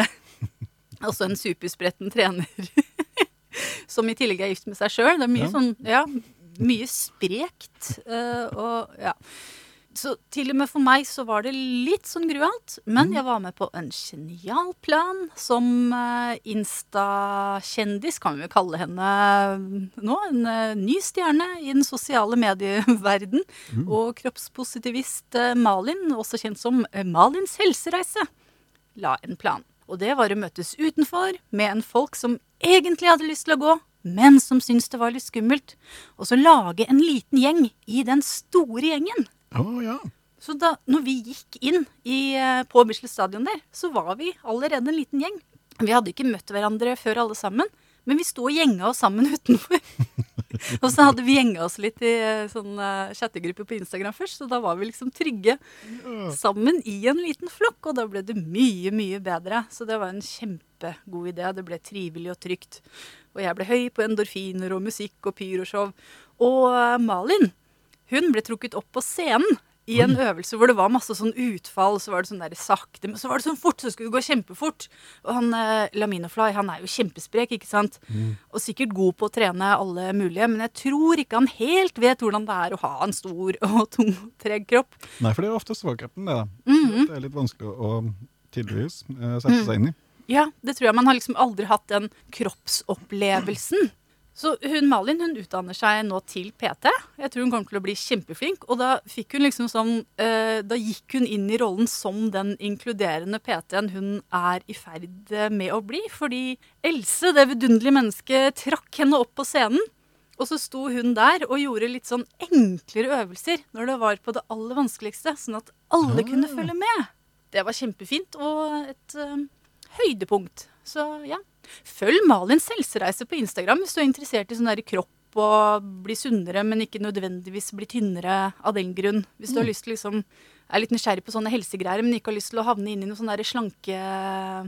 Også en superspretten trener som i tillegg er gift med seg sjøl. Det er mye Ja. sånn Ja, mye sprekt. eh, og ja. Så til og med for meg så var det litt sånn grualt. Men jeg var med på en genial plan som uh, Insta-kjendis, kan vi jo kalle henne nå. En eh, ny stjerne i den sosiale medieverden. Og kroppspositivist eh, Malin, også kjent som eh, Malins helsereise, la en plan. Og det var å møtes utenfor med en folk som egentlig hadde lyst til å gå, men som syntes det var litt skummelt. Og så lage en liten gjeng i den store gjengen. Oh, ja. Så da når vi gikk inn i, eh, på Bislett stadion der, så var vi allerede en liten gjeng. Vi hadde ikke møtt hverandre før alle sammen, men vi sto og gjenga oss sammen utenfor. og så hadde vi gjenga oss litt i eh, sånn eh, chattegruppe på Instagram først, så da var vi liksom trygge sammen i en liten flokk, og da ble det mye, mye bedre. Så det var en kjempegod idé. Det ble trivelig og trygt. Og jeg ble høy på endorfiner og musikk og pyroshow. Og eh, Malin, hun ble trukket opp på scenen i en øvelse hvor det var masse sånn utfall. Så var det sånn der sakte, men så var det sånn fort, så skulle det gå kjempefort. Og han eh, Laminofly, han er jo kjempesprek, ikke sant? Og sikkert god på å trene alle mulige, men jeg tror ikke han helt vet hvordan det er å ha en stor og tung, treg kropp. Nei, for det er ofte svakheten, det. da. -hmm. Det er litt vanskelig å tydeligvis eh, sette seg inn i. Ja, det tror jeg. Man har liksom aldri hatt den kroppsopplevelsen. Så hun Malin hun utdanner seg nå til PT. Jeg tror hun kommer til å bli kjempeflink. Og da hun liksom sånn eh, Da gikk hun inn i rollen som den inkluderende PT-en hun er i ferd med å bli. Fordi Else, det vidunderlige mennesket, trakk henne opp på scenen. Og så sto hun der og gjorde litt sånn enklere øvelser når det var på det aller vanskeligste, sånn at alle Ah. kunne følge med. Det var kjempefint og et eh, høydepunkt. Så ja. Følg Malins helsereise på Instagram hvis du er interessert i sånn der kropp og bli sunnere, men ikke nødvendigvis bli tynnere av den grunn. Hvis du har lyst til liksom er litt nysgjerrig på sånne helsegreier, men ikke har lyst til å havne inn i noe sånn der slanke eh,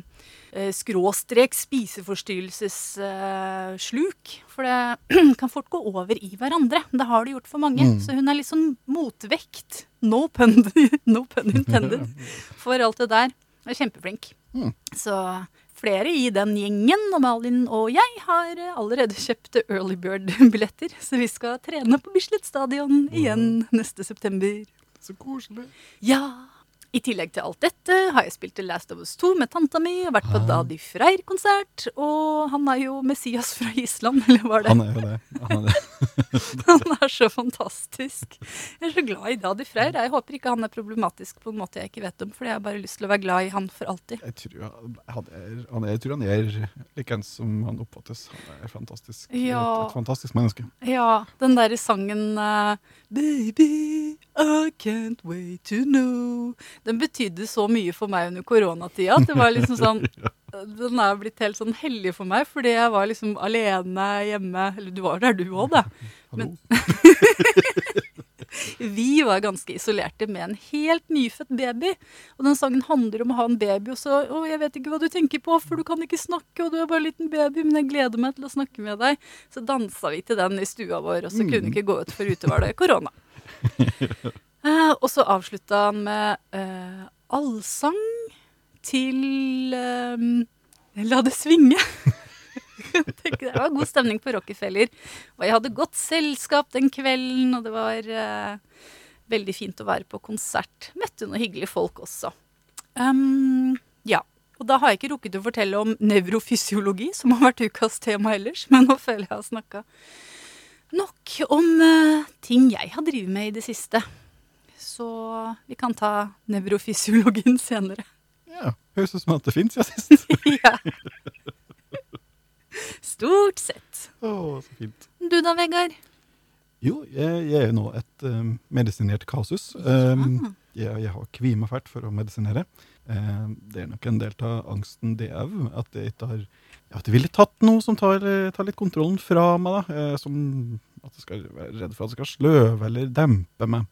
skråstrek spiseforstyrrelsessluk. For det kan fort gå over i hverandre. Det har det gjort for mange. Mm. Så hun er litt sånn motvekt. No pun, no pun intended. For alt det der. Er kjempeflink. Mm. Så flere i den gjengen, og Malin og jeg, har eh, allerede kjøpt early bird-billetter. Så vi skal trene på Bislett stadion igjen neste september. Så koselig. Ja. I tillegg til alt dette har jeg spilt The Last of Us 2 med tanta mi og vært på Ah. Dadi Freyr-konsert. Og han er jo Messias fra Island, eller var det? Han er jo det. Han er det. Han er så fantastisk. Jeg er så glad i Dadi Freyr. Jeg håper ikke han er problematisk på en måte jeg ikke vet om, for jeg har bare lyst til å være glad i han for alltid. Jeg tror han, er, han er, tror han er likeens som han oppfattes. Han er fantastisk. Ja. Et, et fantastisk menneske. Ja, den derre sangen uh, Baby, I can't wait to know. Den betydde så mye for meg under koronatida at det var liksom sånn Den er blitt helt sånn hellig for meg, fordi jeg var liksom alene hjemme. Eller du var der, du òg, da. Men Vi var ganske isolerte med en helt nyfødt baby. Og den sangen handler om å ha en baby, og så Å, jeg vet ikke hva du tenker på, for du kan ikke snakke, og du er bare en liten baby, men jeg gleder meg til å snakke med deg. Så dansa vi til den i stua vår, og så kunne vi ikke gå ut for ute var det korona. Eh, og så avslutta han med eh, allsang til eh, La det svinge. Det var god stemning på Rockefeller. Og jeg hadde godt selskap den kvelden, og det var eh, veldig fint å være på konsert. Møtte noen hyggelige folk også. Um, ja. Og da har jeg ikke rukket å fortelle om nevrofysiologi, som har vært ukas tema ellers, men nå føler jeg jeg har snakka nok om uh, ting jeg har drevet med i det siste. Så vi kan ta nevrofysiologien senere. Ja, Høres ut som at det fins, ja, sist. ja. Stort sett. Å, så fint. Du da, Vegard? Jo, jeg, jeg er jo nå et um, medisinert kasus. Um, jeg, jeg har kvima fælt for å medisinere. Um, det er nok en del av angsten, det òg. At jeg ikke har ja, At jeg ville tatt noe som tar, tar litt kontrollen fra meg. da. Eh, som at jeg skal være redd for at det skal sløve eller dempe meg.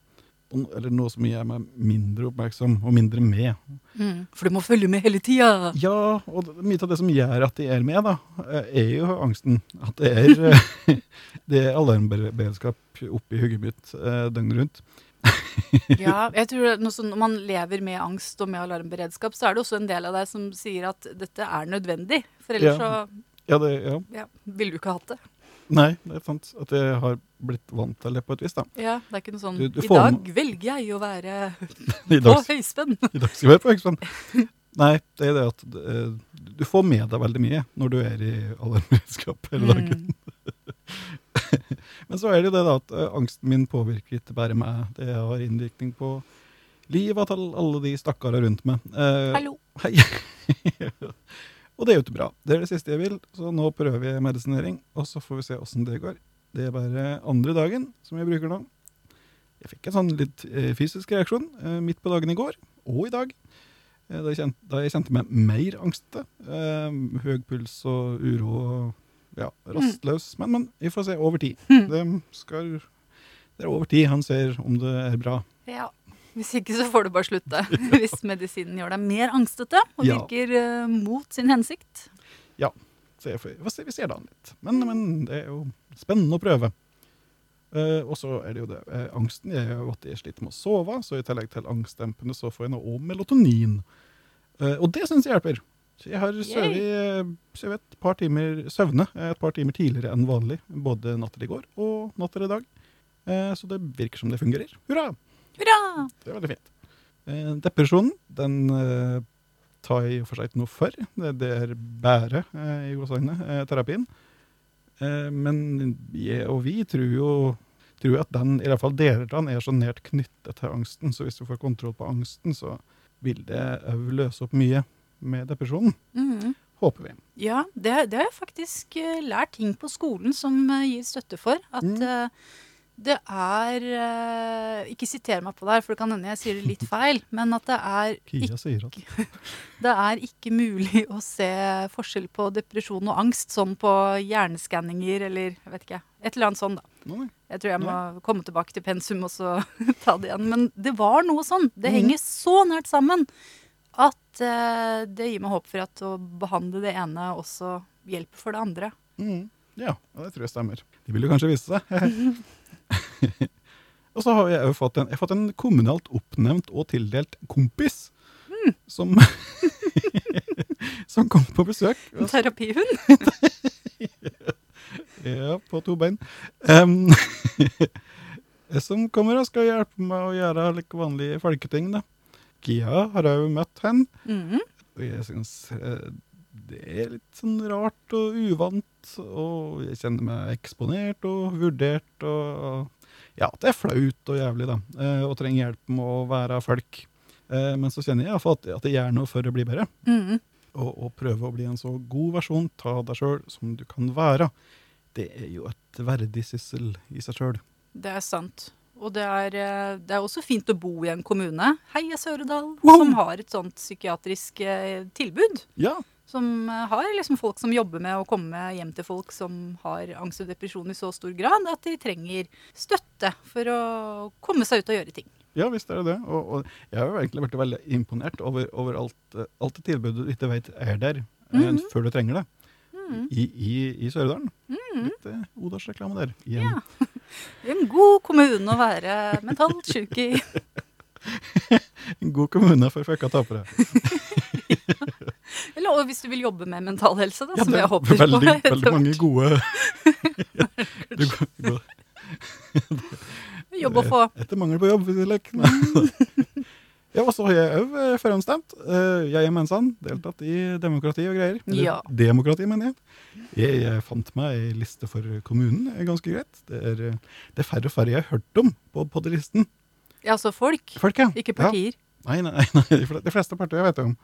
Eller noe som gjør meg mindre oppmerksom og mindre med. Mm, for du må følge med hele tida. Ja, og mye av det som gjør at de er med, da, eh, er jo angsten. At det er, eh, det er alarmberedskap oppi hugget mitt eh, døgnet rundt. Ja, jeg tror Når man lever med angst og med alarmberedskap, så er det også en del av deg som sier at dette er nødvendig. For ellers Ja. så Ja, det, ja. ja, ville du ikke hatt det. Nei, det er sant. At jeg har blitt vant til det på et vis, da. Ja, Det er ikke noe sånn Du- du I dag med- velger jeg å være på høyspenn. i dag skal jeg være på høyspenn. Nei, det er det at eh, du får med deg veldig mye når du er i alarmberedskap hele dagen. Mm. Men så er det jo det da at eh, angsten min påvirker ikke bare meg. Det har innvirkning på livet til alle de stakkarene rundt meg. Eh, Hallo. Hei. Og det er jo ikke bra. Det er det siste jeg vil, så nå prøver jeg medisinering, og så får vi se åssen det går. Det er bare andre dagen som jeg bruker nå. Jeg fikk en sånn litt eh, fysisk reaksjon eh, midt på dagen i går, og i dag. Eh, da, jeg kjente, da jeg kjente meg mer angstete. Eh, høy puls og uro og ja, rastløs. Men, men vi får se over tid. Mm. Det, skal, det er over tid han ser om det er bra. Ja. Hvis ikke så får du bare slutte. Hvis medisinen gjør deg mer angstete og virker ja. mot sin hensikt. Så jeg får, vi ser- da det an litt. Men, men det er jo spennende å prøve. Uh, og så er det jo det. Uh, angsten er jo at jeg sliter med å sove, så i tillegg til angstdempende så får jeg nå òg melatonin. Uh, og det syns jeg hjelper. Så jeg har sovet eh, et par timer søvne eh, et par timer tidligere enn vanlig. Både natt til i går og natt til i dag. Eh, så det virker som det fungerer. Hurra! Hurra! Det er veldig fint. Eh, depresjonen, den eh, tar jeg i og for seg ikke noe for. Det, det er bare eh, i gåseøynene, eh, terapien. Men jeg og vi tror jo tror at den, i hvert fall deler av den, er så nært knyttet til angsten. Så hvis du får kontroll på angsten, så vil det òg løse opp mye med depresjonen. Mm. Håper vi. Ja, det, det har jeg faktisk lært ting på skolen som gir støtte for. At Mm. Det er eh, Ikke siter meg på det her, for det kan hende jeg sier det litt feil. Men at det er, at det er ikke mulig å se forskjell på depresjon og angst sånn på hjerneskanninger eller jeg vet ikke. Et eller annet sånn, da. Jeg tror jeg må komme tilbake til pensum og så ta det igjen. Men det var noe sånn. Det Mhm. henger så nært sammen at eh, det gir meg håp for at å behandle det ene også hjelper for det andre. Mm. Ja, ja, det tror jeg stemmer. Det vil jo kanskje vise seg. og så har jeg jo fått en, jeg har fått en kommunalt oppnevnt og tildelt kompis. Som, som kom på besøk. En terapihund? Ja, på to bein. Um, som kommer og skal hjelpe meg å gjøre like vanlige folketing. da. Gia har jeg jo møtt henne. Mhm. Og jeg syns eh, det er litt sånn rart og uvant, og jeg kjenner meg eksponert og vurdert og Ja, det er flaut og jævlig, da, eh, og trenger hjelp med å være folk. Eh, Men så kjenner jeg iallfall at, at jeg gjør noe for å bli bedre, Mm. og, og prøve å bli en så god versjon av deg sjøl som du kan være. Det er jo et verdig syssel i seg sjøl. Det er sant. Og det er, eh, det er også fint å bo i en kommune, Heia Søredal, Wow! som har et sånt psykiatrisk tilbud. Ja, Som eh, har liksom folk som jobber med å komme hjem til folk som har angst og depresjon i så stor grad at de trenger støtte for å komme seg ut og gjøre ting. Ja, visst er det det. Og, og jeg har jo egentlig vært veldig imponert over, over alt, alt det tilbudet du ikke vet er der mm -hmm. før du trenger det. Mm. I, i, i Sør-Ødalen. Mm. Litt eh, Odalsreklame der. Igjen. Ja. En god kommune å være mentalt sjuk i. En god kommune for fucka tapere. Eller og hvis du vil jobbe med mental helse, da, Ja, som jeg er håper veldig, på. veldig mange gode du, du, du, Jobb å få. Etter mangel på jobb. Ja, og så har jeg òg forhåndsstemt. Eh, Jeg er mensan, deltatt i demokrati og greier. Ja. Demokrati, mener jeg. jeg. Jeg fant meg ei liste for kommunen, ganske greit. Det er, eh, det er færre og færre jeg har hørt om på, på den listen. Ja, altså folk, Folk, ja. ikke partier. Nei, nei, nei, nei, de de fleste partier vet jeg om.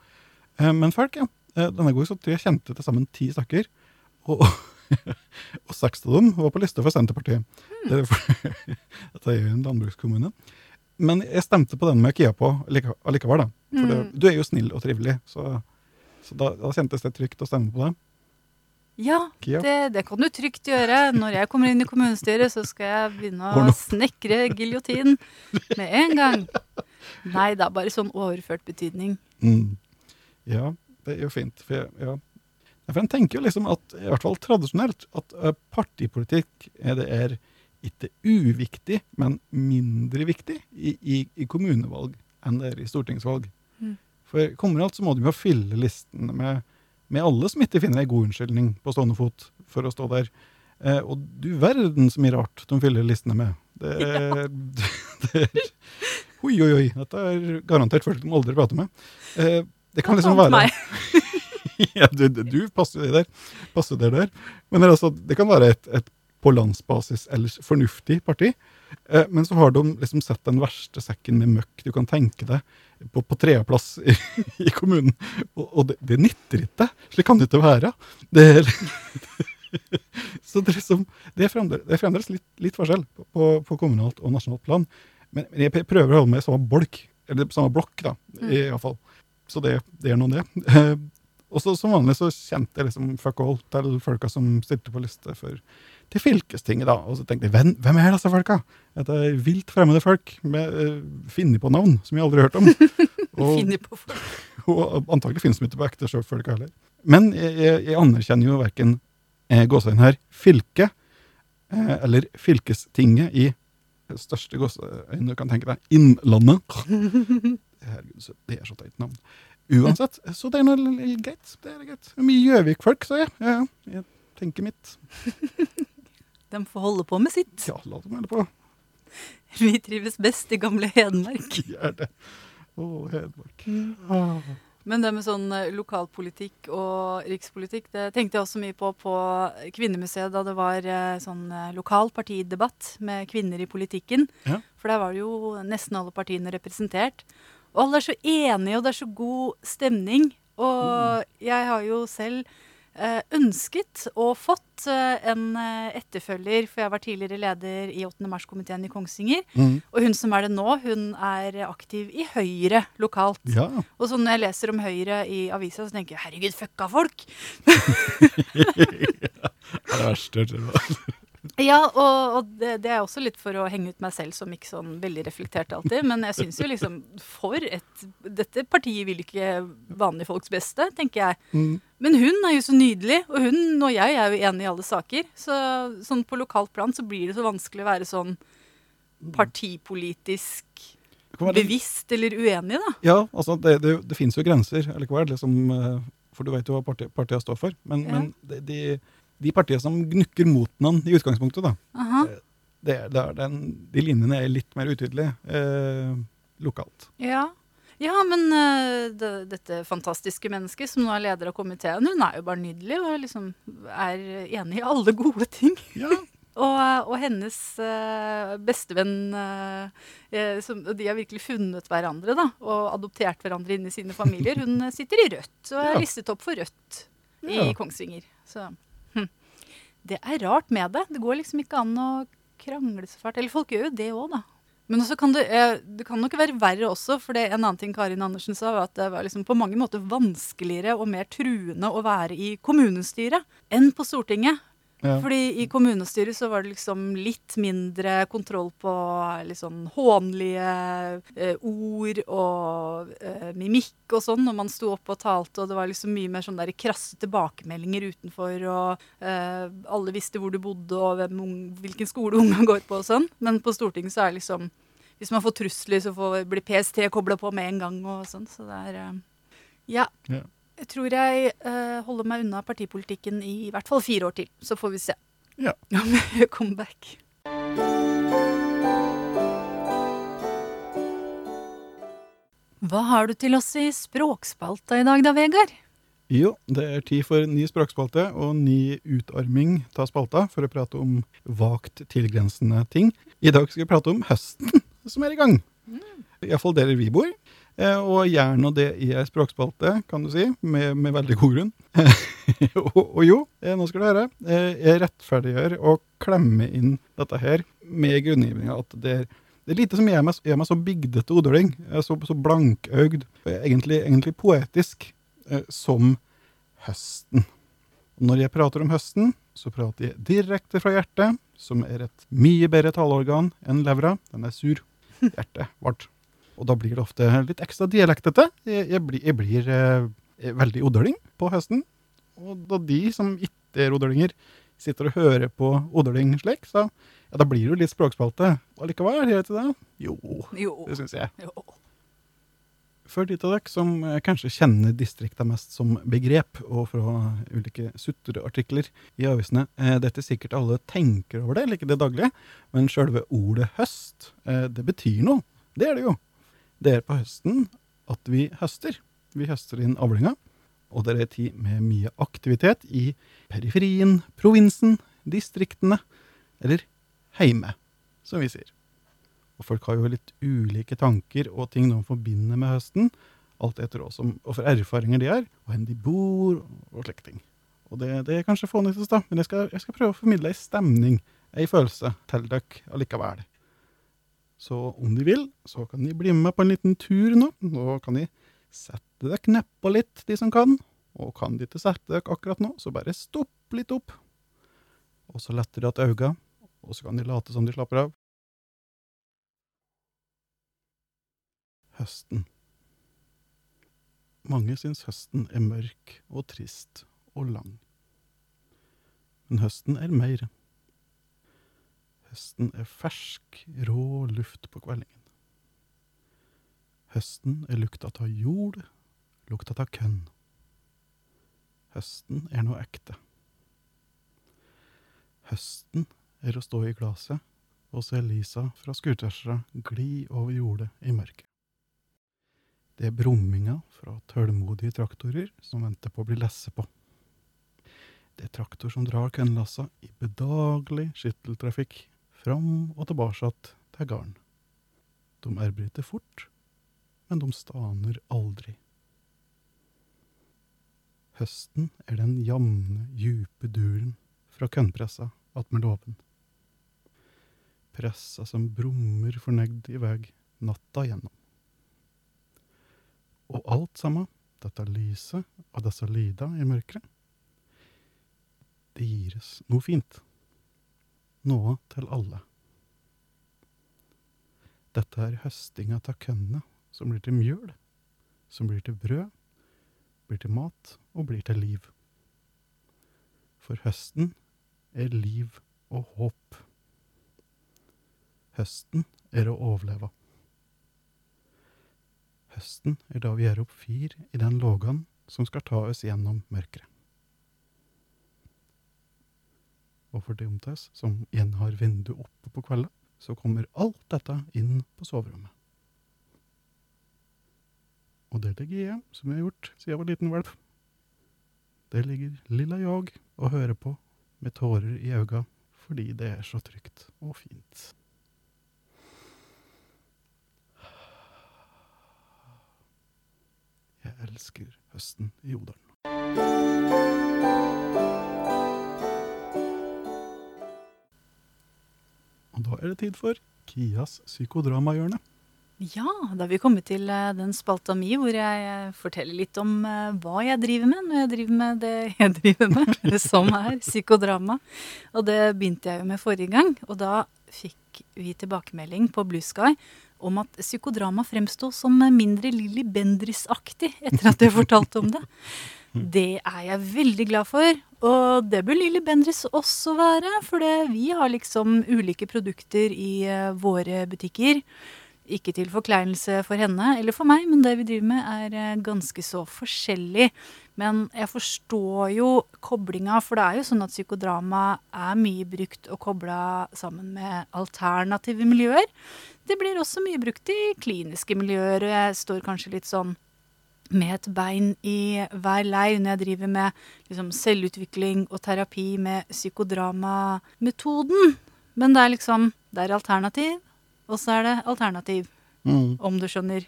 Eh, Men folk, ja. Eh, Denne gangen så tror jeg kjente til sammen ti stykker. Og, og seks av dem var på lista for Senterpartiet. Det er for- Dette er jo en landbrukskommune. Men jeg stemte på den med Kia på allikevel, da. For det, Mm. du er jo snill og trivelig, så, så da, da kjentes det trygt å stemme på deg. Ja, det, det kan du trygt gjøre. Når jeg kommer inn i kommunestyret, så skal jeg begynne å snekre giljotin med en gang. Nei, det er bare sånn overført betydning. Mm. Ja, det er jo fint. For, ja. Ja, for en tenker jo liksom at, i hvert fall tradisjonelt, at eh, partipolitikk er det er ikke uviktig, men mindre viktig i, i, i kommunevalg enn det er i stortingsvalg. Mm. For kommunalt så må du jo fylle listene med, med alle som ikke finner ei god unnskyldning på stående fot for å stå der. Eh, og du verden så mye rart de fyller listene med. Det er, det er Oi, oi, oi. Dette er garantert folk de aldri prater med. Eh, det kan liksom være ja, du, du- passer det der. Passer deg der. Men det, altså, det kan være et, et på landsbasis ellers fornuftig parti. Eh, men så har de liksom sett den verste sekken med møkk du kan tenke deg på, på tredjeplass i, i kommunen. Og, og det, det nytter ikke. Slik kan det ikke være. Det er, så det er, liksom, det er fremdeles, det er fremdeles litt, litt forskjell på, på, på kommunalt og nasjonalt plan. Men, jeg prøver å holde meg i samme bolk, eller samme blokk, da, i hvert fall. Så det, det er nå det. Eh, og så som vanlig så kjente jeg liksom fuck all til folka som stilte på liste for til fylkestinget, da. Og så tenkte jeg, hvem, hvem er disse folka? Dette er vilt fremmede folk med uh, finne på navn som jeg aldri har hørt om. Og, på folk. og antagelig finnes de ikke på ekte sjøfolka heller. Men jeg, jeg, jeg anerkjenner jo verken eh, gåseøyne her fylket eh, eller fylkestinget i største gåseøyne du kan tenke deg, Innlandet. Herregud, så- det er så teit navn. Uansett, så det er noe greit. Det er greit. Mye Gjøvik-folk, sa jeg. Ja, ja, jeg tenker mitt. De får holde på med sitt. Ja, la dem holde på. Vi trives best i gamle Hedmark. Gjør det. Å, Hedmark. Ah. Men det med sånn eh, lokalpolitikk og rikspolitikk, det tenkte jeg også mye på på Kvinnemuseet da det var eh, sånn eh, lokal partidebatt med kvinner i politikken. Ja. For der var det jo nesten alle partiene representert. Og alle er så enige, og det er så god stemning. Og jeg har jo selv eh, ønsket og fått eh, en eh, etterfølger, for jeg var tidligere leder i 8. mars-komiteen i Kongsvinger. Mm. Og hun som er det nå, hun er aktiv i Høyre lokalt. Ja. Og så når jeg leser om Høyre i avisa, så tenker jeg herregud, fucka folk! Det er verste. jeg. Ja, og, og det, det er også litt for å henge ut meg selv som ikke sånn veldig reflektert alltid. Men jeg syns jo liksom for et Dette partiet vil ikke vanlige folks beste, tenker jeg. Mm. Men hun er jo så nydelig, og hun og jeg er jo enige i alle saker. Så sånn på lokalt plan så blir det så vanskelig å være sånn partipolitisk bevisst eller uenig, da. Ja, altså det, det, det finnes jo grenser allikevel, liksom, eh, for du vet jo hva parti, partiet står for. Men, Ja. men de, de, de partiene som gnukker mot noen i utgangspunktet, da, Aha. det, det den, de linjene er litt mer utydelige eh, lokalt. Ja. Ja, men eh, det, dette fantastiske mennesket som nå er leder av komiteen, hun er jo bare nydelig og liksom er enig i alle gode ting. Ja, Og, eh, og hennes uh, bestevenn som, De har virkelig funnet hverandre da, og adoptert hverandre inn i sine familier. Hun sitter i Rødt og er Ja. listet opp for Rødt i Ja. Kongsvinger. Så. Det er rart med det. Det går liksom ikke an å krangle så fælt. Eller folk gjør jo det òg, da. Men også kan det, eh, det kan nok være verre også, for det en annen ting Karin Andersen sa, var at det var liksom på mange måter vanskeligere og mer truende å være i kommunestyret enn på Stortinget. Ja. Fordi i kommunestyret så var det liksom litt mindre kontroll på litt sånn hånlige eh, ord og eh, mimikk og sånn når man sto opp og talte, og det var liksom mye mer sånn der krasse tilbakemeldinger utenfor, og eh, alle visste hvor du bodde og hvem, hvilken skole ungene går på og sånn. Men på Stortinget så er det liksom Hvis man får trusler, så får, blir PST kobla på med en gang og sånn, så det er eh, Ja. Ja. Jeg tror jeg uh, holder meg unna partipolitikken i, i hvert fall fire år til. Så får vi se Ja. om jeg kommer back. Hva har du til oss i språkspalta i dag da, Vegard? Jo, det er tid for ny språkspalte og ny utarming av spalta for å prate om vagt tilgrensende ting. I dag skal vi prate om høsten som er i gang. Iallfall der vi bor. Eh, Og gjerne det i ei språkspalte, kan du si, med, med veldig god grunn. og, og jo, eh, nå skal du høre, eh, jeg rettferdiggjør å klemme inn dette her med grunngivninga at det er, det er lite som gjør meg, meg så bygdete odøling, så, så blankøgd, egentlig, egentlig poetisk, som høsten. Når jeg prater om høsten, så prater jeg direkte fra hjertet, som er et mye bedre taleorgan enn levra. Den er sur. Hjertet vart. Og da blir det ofte litt ekstra dialektete. Jeg, jeg blir, jeg blir eh, veldig odøling på høsten. Og da de som ikke er odølinger, sitter og hører på odøling slik, så ja, da blir det jo litt språkspalte. Allikevel, gjør det ikke det? Jo, Jo. det syns jeg. jo. For de av dere som eh, kanskje kjenner distrikta mest som begrep, og fra ulike sutreartikler i avisene, dette er sikkert alle tenker over det, eller ikke det daglige, men sjølve ordet høst, eh, det betyr noe. Det er det jo. Det er på høsten at vi høster. Vi høster inn avlinga, og det er tid med mye aktivitet i periferien, provinsen, distriktene, eller heime, som vi sier. Og folk har jo litt ulike tanker og ting de forbinder med høsten, alt etter hva og for erfaringer de har, og hvor de bor, og slike ting. Og det, det er kanskje fånyttes, da, men jeg skal, jeg skal prøve å formidle ei stemning, ei følelse, til dere allikevel. Så om de vil, så kan de bli med på en liten tur nå. Nå kan de sette dere nedpå litt, de som kan. Og kan de ikke sette dere akkurat nå, så bare stopp litt opp. Og så letter de igjen øynene, og så kan de late som de slapper av. Høsten. Mange syns høsten er mørk og trist og lang. Men høsten er mer. Høsten er fersk, rå luft på kveldingen. Høsten er lukta av jord, lukta av kønn. Høsten er noe ekte. Høsten er å stå i glaset og se lysa fra skurtesra gli over jordet i mørket. Det er brumminga fra tålmodige traktorer som venter på å bli lesset på. Det er traktor som drar kønnlassa i bedagelig skytteltrafikk fram og tilbake til garden. De arbeider fort, men de staner aldri. Høsten er den jamne, djupe duren fra kønnpressa attmed låven. Pressa som brummer fornøyd i vei natta gjennom. Og alt sammen, dette lyset og disse lyda i mørket, det gires noe fint. Noe til alle. Dette er høstinga av kønnene, som blir til mjøl, som blir til brød, blir til mat og blir til liv. For høsten er liv og håp. Høsten er å overleve. Høsten er da vi gjør opp fyr i den lågan som skal ta oss gjennom mørket. Og for de av som igjen har vinduet oppe på kvelden, så kommer alt dette inn på soverommet. Og der ligger jeg, som jeg har gjort siden jeg var liten valp. Der ligger lilla jag og hører på med tårer i øynene fordi det er så trygt og fint. Jeg elsker høsten i Odalen. Da er det tid for Kias psykodramahjørne. Ja, da har vi kommet til eh, den spalta mi hvor jeg eh, forteller litt om eh, hva jeg driver med når jeg driver med det jeg driver med, som er psykodrama. Og det begynte jeg jo med forrige gang, og da fikk vi tilbakemelding på Blue Sky om at psykodrama fremsto som mindre Lilly Bendriss-aktig etter at jeg fortalte om det. Det er jeg veldig glad for, og det bør Lilly Bendriss også være, for vi har liksom ulike produkter i våre butikker. Ikke til forkleinelse for henne eller for meg, men det vi driver med er eh, ganske så forskjellig. Men jeg forstår jo koblinga, for det er jo sånn at psykodrama er mye brukt og kobla sammen med alternative miljøer. Det blir også mye brukt i kliniske miljøer, og jeg står kanskje litt sånn med et bein i hver leir når jeg driver med liksom, selvutvikling og terapi med psykodramametoden. Men det er liksom Det er alternativ, og så er det alternativ, mm. om du skjønner.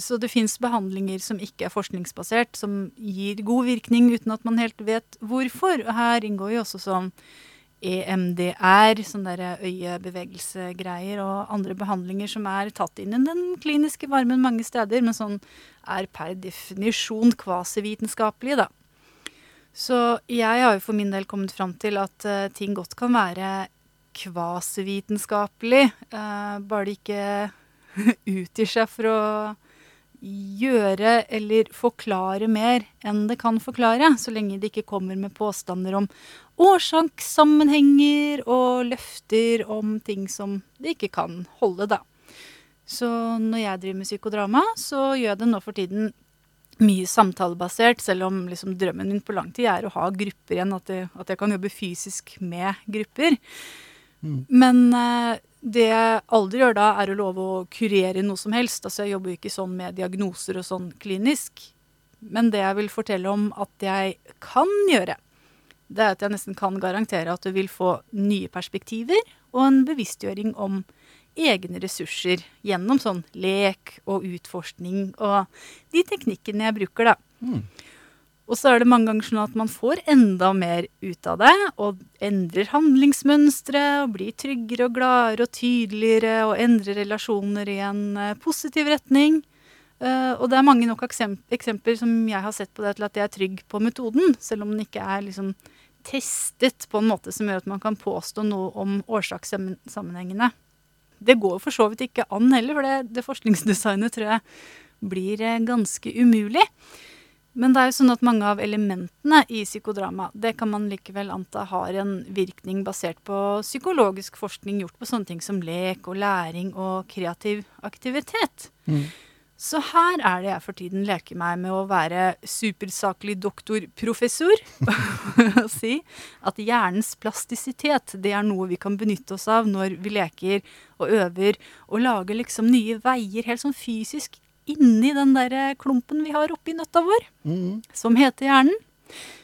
Så det fins behandlinger som ikke er forskningsbasert, som gir god virkning uten at man helt vet hvorfor. Og her inngår jo også sånn EMDR, sånn derre øyebevegelsegreier, og andre behandlinger som er tatt inn i den kliniske varmen mange steder, men sånn er per definisjon kvasivitenskapelig, da. Så jeg har jo for min del kommet fram til at uh, ting godt kan være kvasivitenskapelig. Uh, bare det ikke utgir seg for å gjøre eller forklare mer enn det kan forklare, så lenge det ikke kommer med påstander om årsakssammenhenger og løfter om ting som det ikke kan holde, da. Så når jeg driver med psykodrama, så gjør jeg det nå for tiden mye samtalebasert, selv om liksom drømmen min på lang tid er å ha grupper igjen, at jeg, at jeg kan jobbe fysisk med grupper. Mm. Men eh, det jeg aldri gjør da, er å love å kurere noe som helst. Altså, jeg jobber jo ikke sånn med diagnoser og sånn klinisk. Men det jeg vil fortelle om at jeg kan gjøre, det er at jeg nesten kan garantere at du vil få nye perspektiver og en bevisstgjøring om egne ressurser gjennom sånn lek og utforskning og de teknikkene jeg bruker, da. Mm. Og så er det mange ganger sånn at man får enda mer ut av det, og endrer handlingsmønstre, og blir tryggere og gladere og tydeligere, og endrer relasjoner i en uh, positiv retning. Uh, og det er mange nok eksempler som jeg har sett på det til at jeg er trygg på metoden, selv om den ikke er liksom testet på en måte som gjør at man kan påstå noe om årsakssammenhengene. Det går for så vidt ikke an heller, for det, det forskningsdesignet tror jeg blir uh, ganske umulig. Men det er jo sånn at mange av elementene i psykodrama det kan man likevel anta har en virkning basert på psykologisk forskning gjort på sånne ting som lek og læring og kreativ aktivitet. Mm. Så her er det jeg for tiden leker meg med å være supersaklig doktorprofessor. og si at hjernens plastisitet det er noe vi kan benytte oss av når vi leker og øver og lager liksom nye veier helt sånn fysisk inni den der eh, klumpen vi har oppi nøtta vår, mm. som heter hjernen.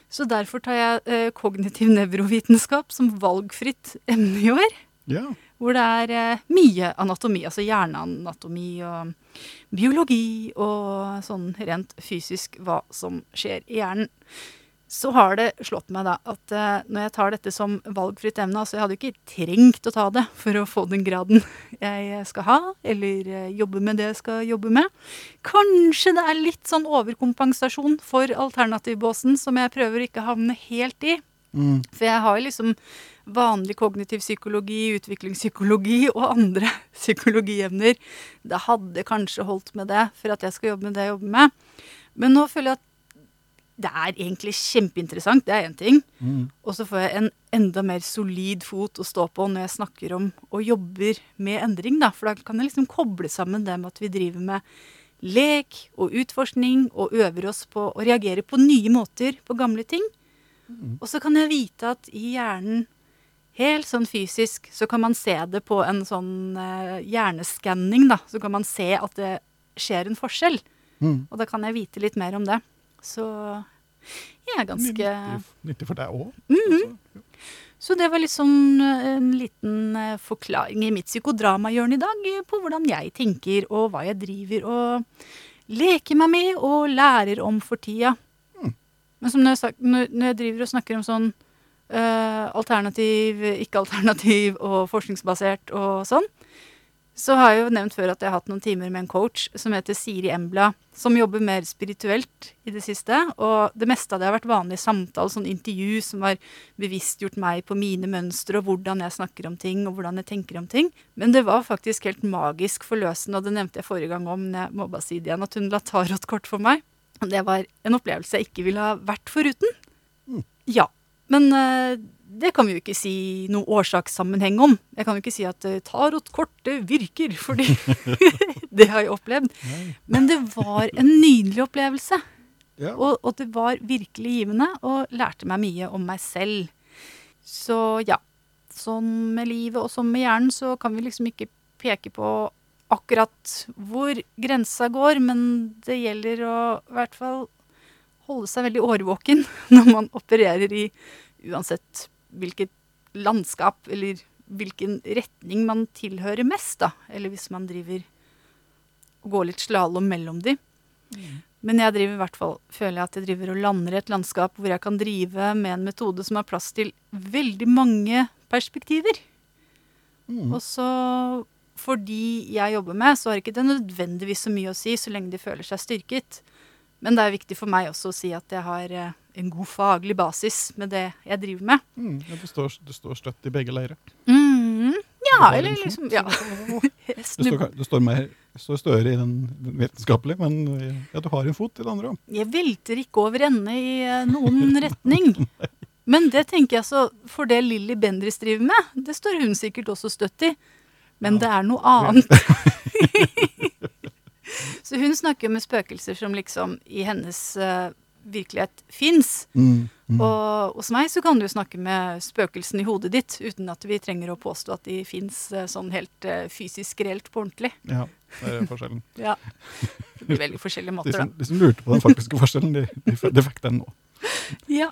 Så derfor tar jeg eh, kognitiv nevrovitenskap som valgfritt emne i år. Ja. Hvor det er eh, mye anatomi, altså hjerneanatomi og biologi og sånn rent fysisk hva som skjer i hjernen så har det slått meg da at uh, når jeg tar dette som valgfritt emne Altså, jeg hadde jo ikke trengt å ta det for å få den graden jeg skal ha, eller uh, jobbe med det jeg skal jobbe med. Kanskje det er litt sånn overkompensasjon for alternativbåsen som jeg prøver ikke å havne helt i. Mm. For jeg har liksom vanlig kognitiv psykologi, utviklingspsykologi og andre psykologiemner. Det hadde kanskje holdt med det for at jeg skal jobbe med det jeg jobber med. Men nå føler jeg at det er egentlig kjempeinteressant, det er én ting. Mm. Og så får jeg en enda mer solid fot å stå på når jeg snakker om og jobber med endring. Da. For da kan jeg liksom koble sammen det med at vi driver med lek og utforskning og øver oss på å reagere på nye måter på gamle ting. Mm. Og så kan jeg vite at i hjernen, helt sånn fysisk, så kan man se det på en sånn eh, hjerneskanning, da. Så kan man se at det skjer en forskjell. Mm. Og da kan jeg vite litt mer om det. Så jeg er ganske Nyttig for deg òg. Mm -hmm. Så det var liksom en liten eh, forklaring i mitt psykodramahjørne i dag eh, på hvordan jeg tenker og hva jeg driver og leker meg med og lærer om for tida. Mm. Men som når jeg, når jeg, driver og snakker om sånn uh, alternativ, ikke-alternativ og forskningsbasert og sånn, Så har jeg jo nevnt før at jeg har hatt noen timer med en coach som heter Siri Embla, som jobber mer spirituelt i det siste. Og det meste av det har vært vanlig samtale, sånn intervju som har bevisstgjort meg på mine mønstre og hvordan jeg snakker om ting og hvordan jeg tenker om ting. Men det var faktisk helt magisk forløsende, og det nevnte jeg forrige gang om, men jeg må bare si igjen, at hun la tarotkort for meg. Det var en opplevelse jeg ikke ville ha vært foruten. Mm. Ja. Men eh, det kan vi jo ikke si noe årsakssammenheng om. Jeg kan jo ikke si at uh, tarotkortet virker, fordi det har jeg opplevd. Nei. Men det var en nydelig opplevelse. Ja. Og, og det var virkelig givende, og lærte meg mye om meg selv. Så ja. Sånn med livet og sånn med hjernen, så kan vi liksom ikke peke på akkurat hvor grensa går, men det gjelder å i hvert fall holde seg veldig årvåken når man opererer i uansett hvilket landskap eller hvilken retning man tilhører mest, da. Eller hvis man driver og går litt slalåm mellom de. Men jeg driver i hvert fall, føler jeg at jeg driver og lander i et landskap hvor jeg kan drive med en metode som har plass til veldig mange perspektiver. Mm. Og så, fordi jeg jobber med, så har ikke det nødvendigvis så mye å si så lenge de føler seg styrket. Men det er viktig for meg også å si at jeg har eh, en god faglig basis med det jeg driver med. Mm. Ja, du, står, du står støtt i begge leirer. Mm, ja, eller liksom ja. det- Du står, du står, mer, står større i den vitenskapelige, men ja, du har en fot i det andre òg. Jeg velter ikke over ende i eh, noen retning. Men det tenker jeg så For det Lilly Bendriss driver med, det står hun sikkert også støtt i. Men Ja. det er noe annet. så hun snakker med spøkelser som liksom i hennes eh, virkelighet fins. Mm. Mm. Og hos meg så kan du snakke med spøkelsene i hodet ditt uten at vi trenger å påstå at de fins sånn helt eh, fysisk reelt på ordentlig. Ja, det er forskjellen. Ja. Det blir veldig forskjellige De måter, som, da. de som lurte på den faktiske forskjellen, de, de, de fikk den nå. Ja.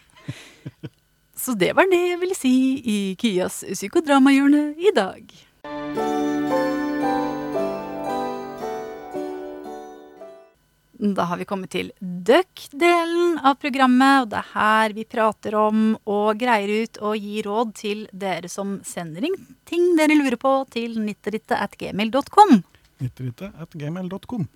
Så det var det jeg ville si i Kias psykodramahjørne i dag. Da har vi kommet til Duck-delen av programmet, og det er her vi prater om og greier ut og gir råd til dere som sender inn ting dere lurer på til nitteritte.gmail.com. Nitteritte.gmail.com.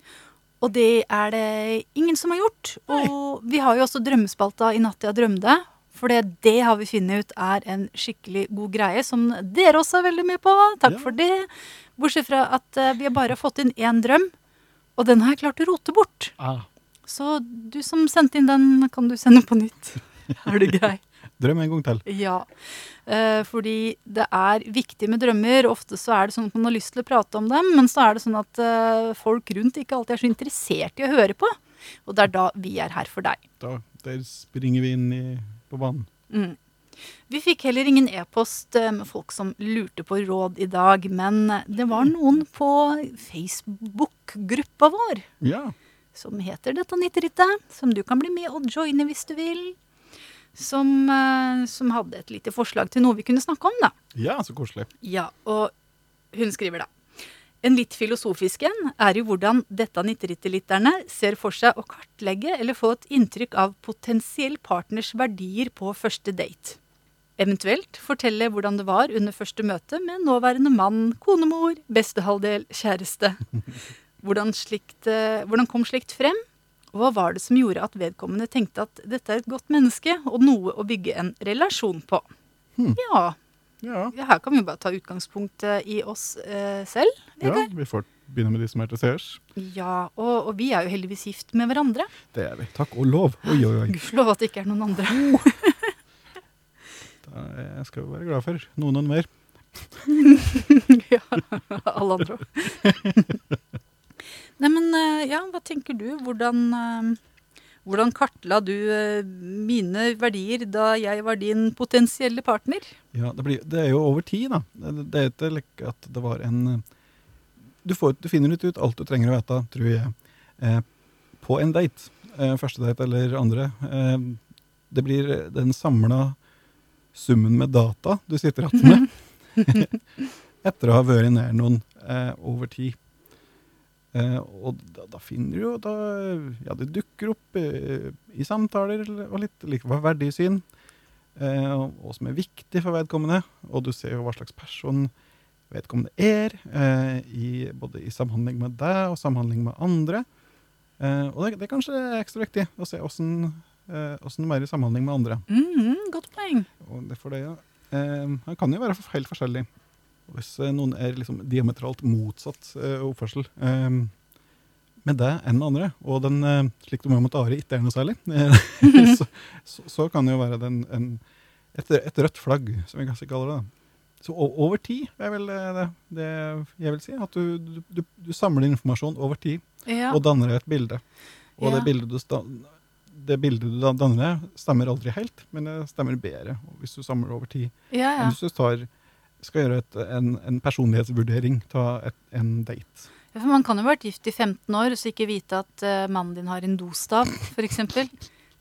Og det er det ingen som har gjort. Og vi har jo også drømmespalta I natt jeg drømte. For det, det har vi funnet ut er en skikkelig god greie, som dere også er veldig med på. Takk Ja. for det. Bortsett fra at eh, vi har bare fått inn én drøm, og den har jeg klart å rote bort. Ah, Så du som sendte inn den, kan du sende på nytt. Er du grei? drøm en gang til. Ja. Eh, fordi det er viktig med drømmer. Ofte så er det sånn at man har lyst til å prate om dem, men så er det sånn at eh, folk rundt ikke alltid er så interessert i å høre på. Og det er da vi er her for deg. Da, der springer vi inn i, på banen. Mm. Vi fikk heller ingen e-post eh, med folk som lurte på råd i dag, men det var noen på Facebook-gruppa vår Ja. som heter Dette nitterittet, som du kan bli med og joine hvis du vil. Som, eh, som hadde et lite forslag til noe vi kunne snakke om, da. ja, så koselig. Ja, og hun skriver da. En litt filosofisk en er jo hvordan dette nitteritteliterne ser for seg å kartlegge eller få et inntrykk av potensiell partners verdier på første date. Eventuelt fortelle hvordan det var under første møte med nåværende mann, konemor, bestehalvdel, kjæreste. Hvordan, slikt, eh, hvordan kom slikt frem? Og hva var det som gjorde at vedkommende tenkte at dette er et godt menneske og noe å bygge en relasjon på? Hmm. Ja, Ja, her kan vi jo bare ta utgangspunkt eh, i oss eh, selv. ja, vi får begynne med de som er til seers. Ja, og, og vi er jo heldigvis gift med hverandre. Det er vi. Takk og lov. Oi, oi, oi. Gudskjelov at det ikke er noen andre. Jeg skal jo være glad for noen og mer. ja, alle andre òg. Nei, men eh, ja, hva tenker du? Hvordan, eh, hvordan kartla du eh, mine verdier da jeg var din potensielle partner? Ja, det, blir, det er jo over tid, da. Det, er ikke like at det var en du, får, du finner ut alt du trenger å vite, tror jeg, eh, på en date. Eh, første date eller andre. Eh, det blir den samla summen med data du sitter igjen med. Etter å ha vært nær noen eh, over tid. Eh, og da, da finner du jo da, Ja, det dukker opp eh, i samtaler og litt like hva verdisyn. Eh, og hva som er viktig for vedkommende. Og du ser jo hva slags person vedkommende er, eh, i, både i samhandling med deg og samhandling med andre. Eh, og det, det er kanskje ekstra viktig å se åssen åssen de er i samhandling med andre. Mm, godt poeng. Og det for det, ja. Eh, han kan jo være helt forskjellig. Hvis eh, noen er liksom diametralt motsatt eh, oppførsel eh, med deg enn med andre, og den, eh, slik du må mot Ari, ikke er noe særlig, eh, så, så, så kan det jo være den, en, et, et rødt flagg, som vi kanskje kaller det. da. Så over tid er vel eh, det, det jeg vil si. At du, du, du, samler informasjon over tid Ja. og danner et bilde. Og Ja. det, bildet du det bildet du danner stemmer aldri helt, men det stemmer bedre hvis du samler over tid. ja, ja. Hvis du tar, skal gjøre et, en, en personlighetsvurdering, ta et, en date. Ja, For man kan jo ha vært gift i 15 år og så ikke vite at uh, mannen din har en dostav, f.eks.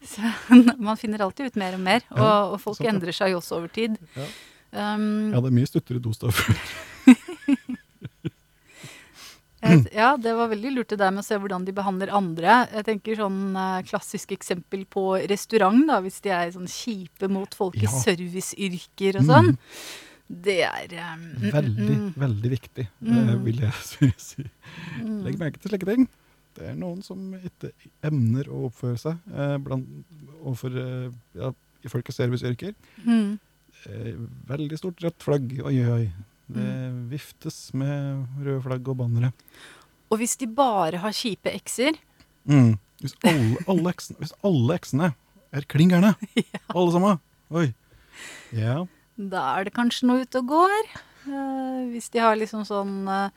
Man finner alltid ut mer og mer, og, og folk endrer seg jo også over tid. Ja. Um, Ja, det er mye stuttere dostav jeg, ja, det var veldig lurt det der med å se hvordan de behandler andre. Jeg tenker sånn eh, klassisk eksempel på restaurant, da, hvis de er sånn kjipe mot folk i serviceyrker og sånn. Det er um, mm, Veldig, mm, veldig viktig, Mm. eh, vil jeg si- mm. Legg merke til slike ting. Det er noen som ikke emner å oppføre seg eh, blant, overfor eh, ja, i folk i serviceyrker. Mm. Eh, veldig stort rødt flagg, oi, oi, oi. Det Mm. viftes med røde flagg og bannere. Og hvis de bare har kjipe ekser Mm. Hvis, alle, alle eksene, hvis alle eksene er klin gærne, alle sammen, oi. Ja, Da er det kanskje noe ute og går. Uh, hvis de har liksom sånn eh,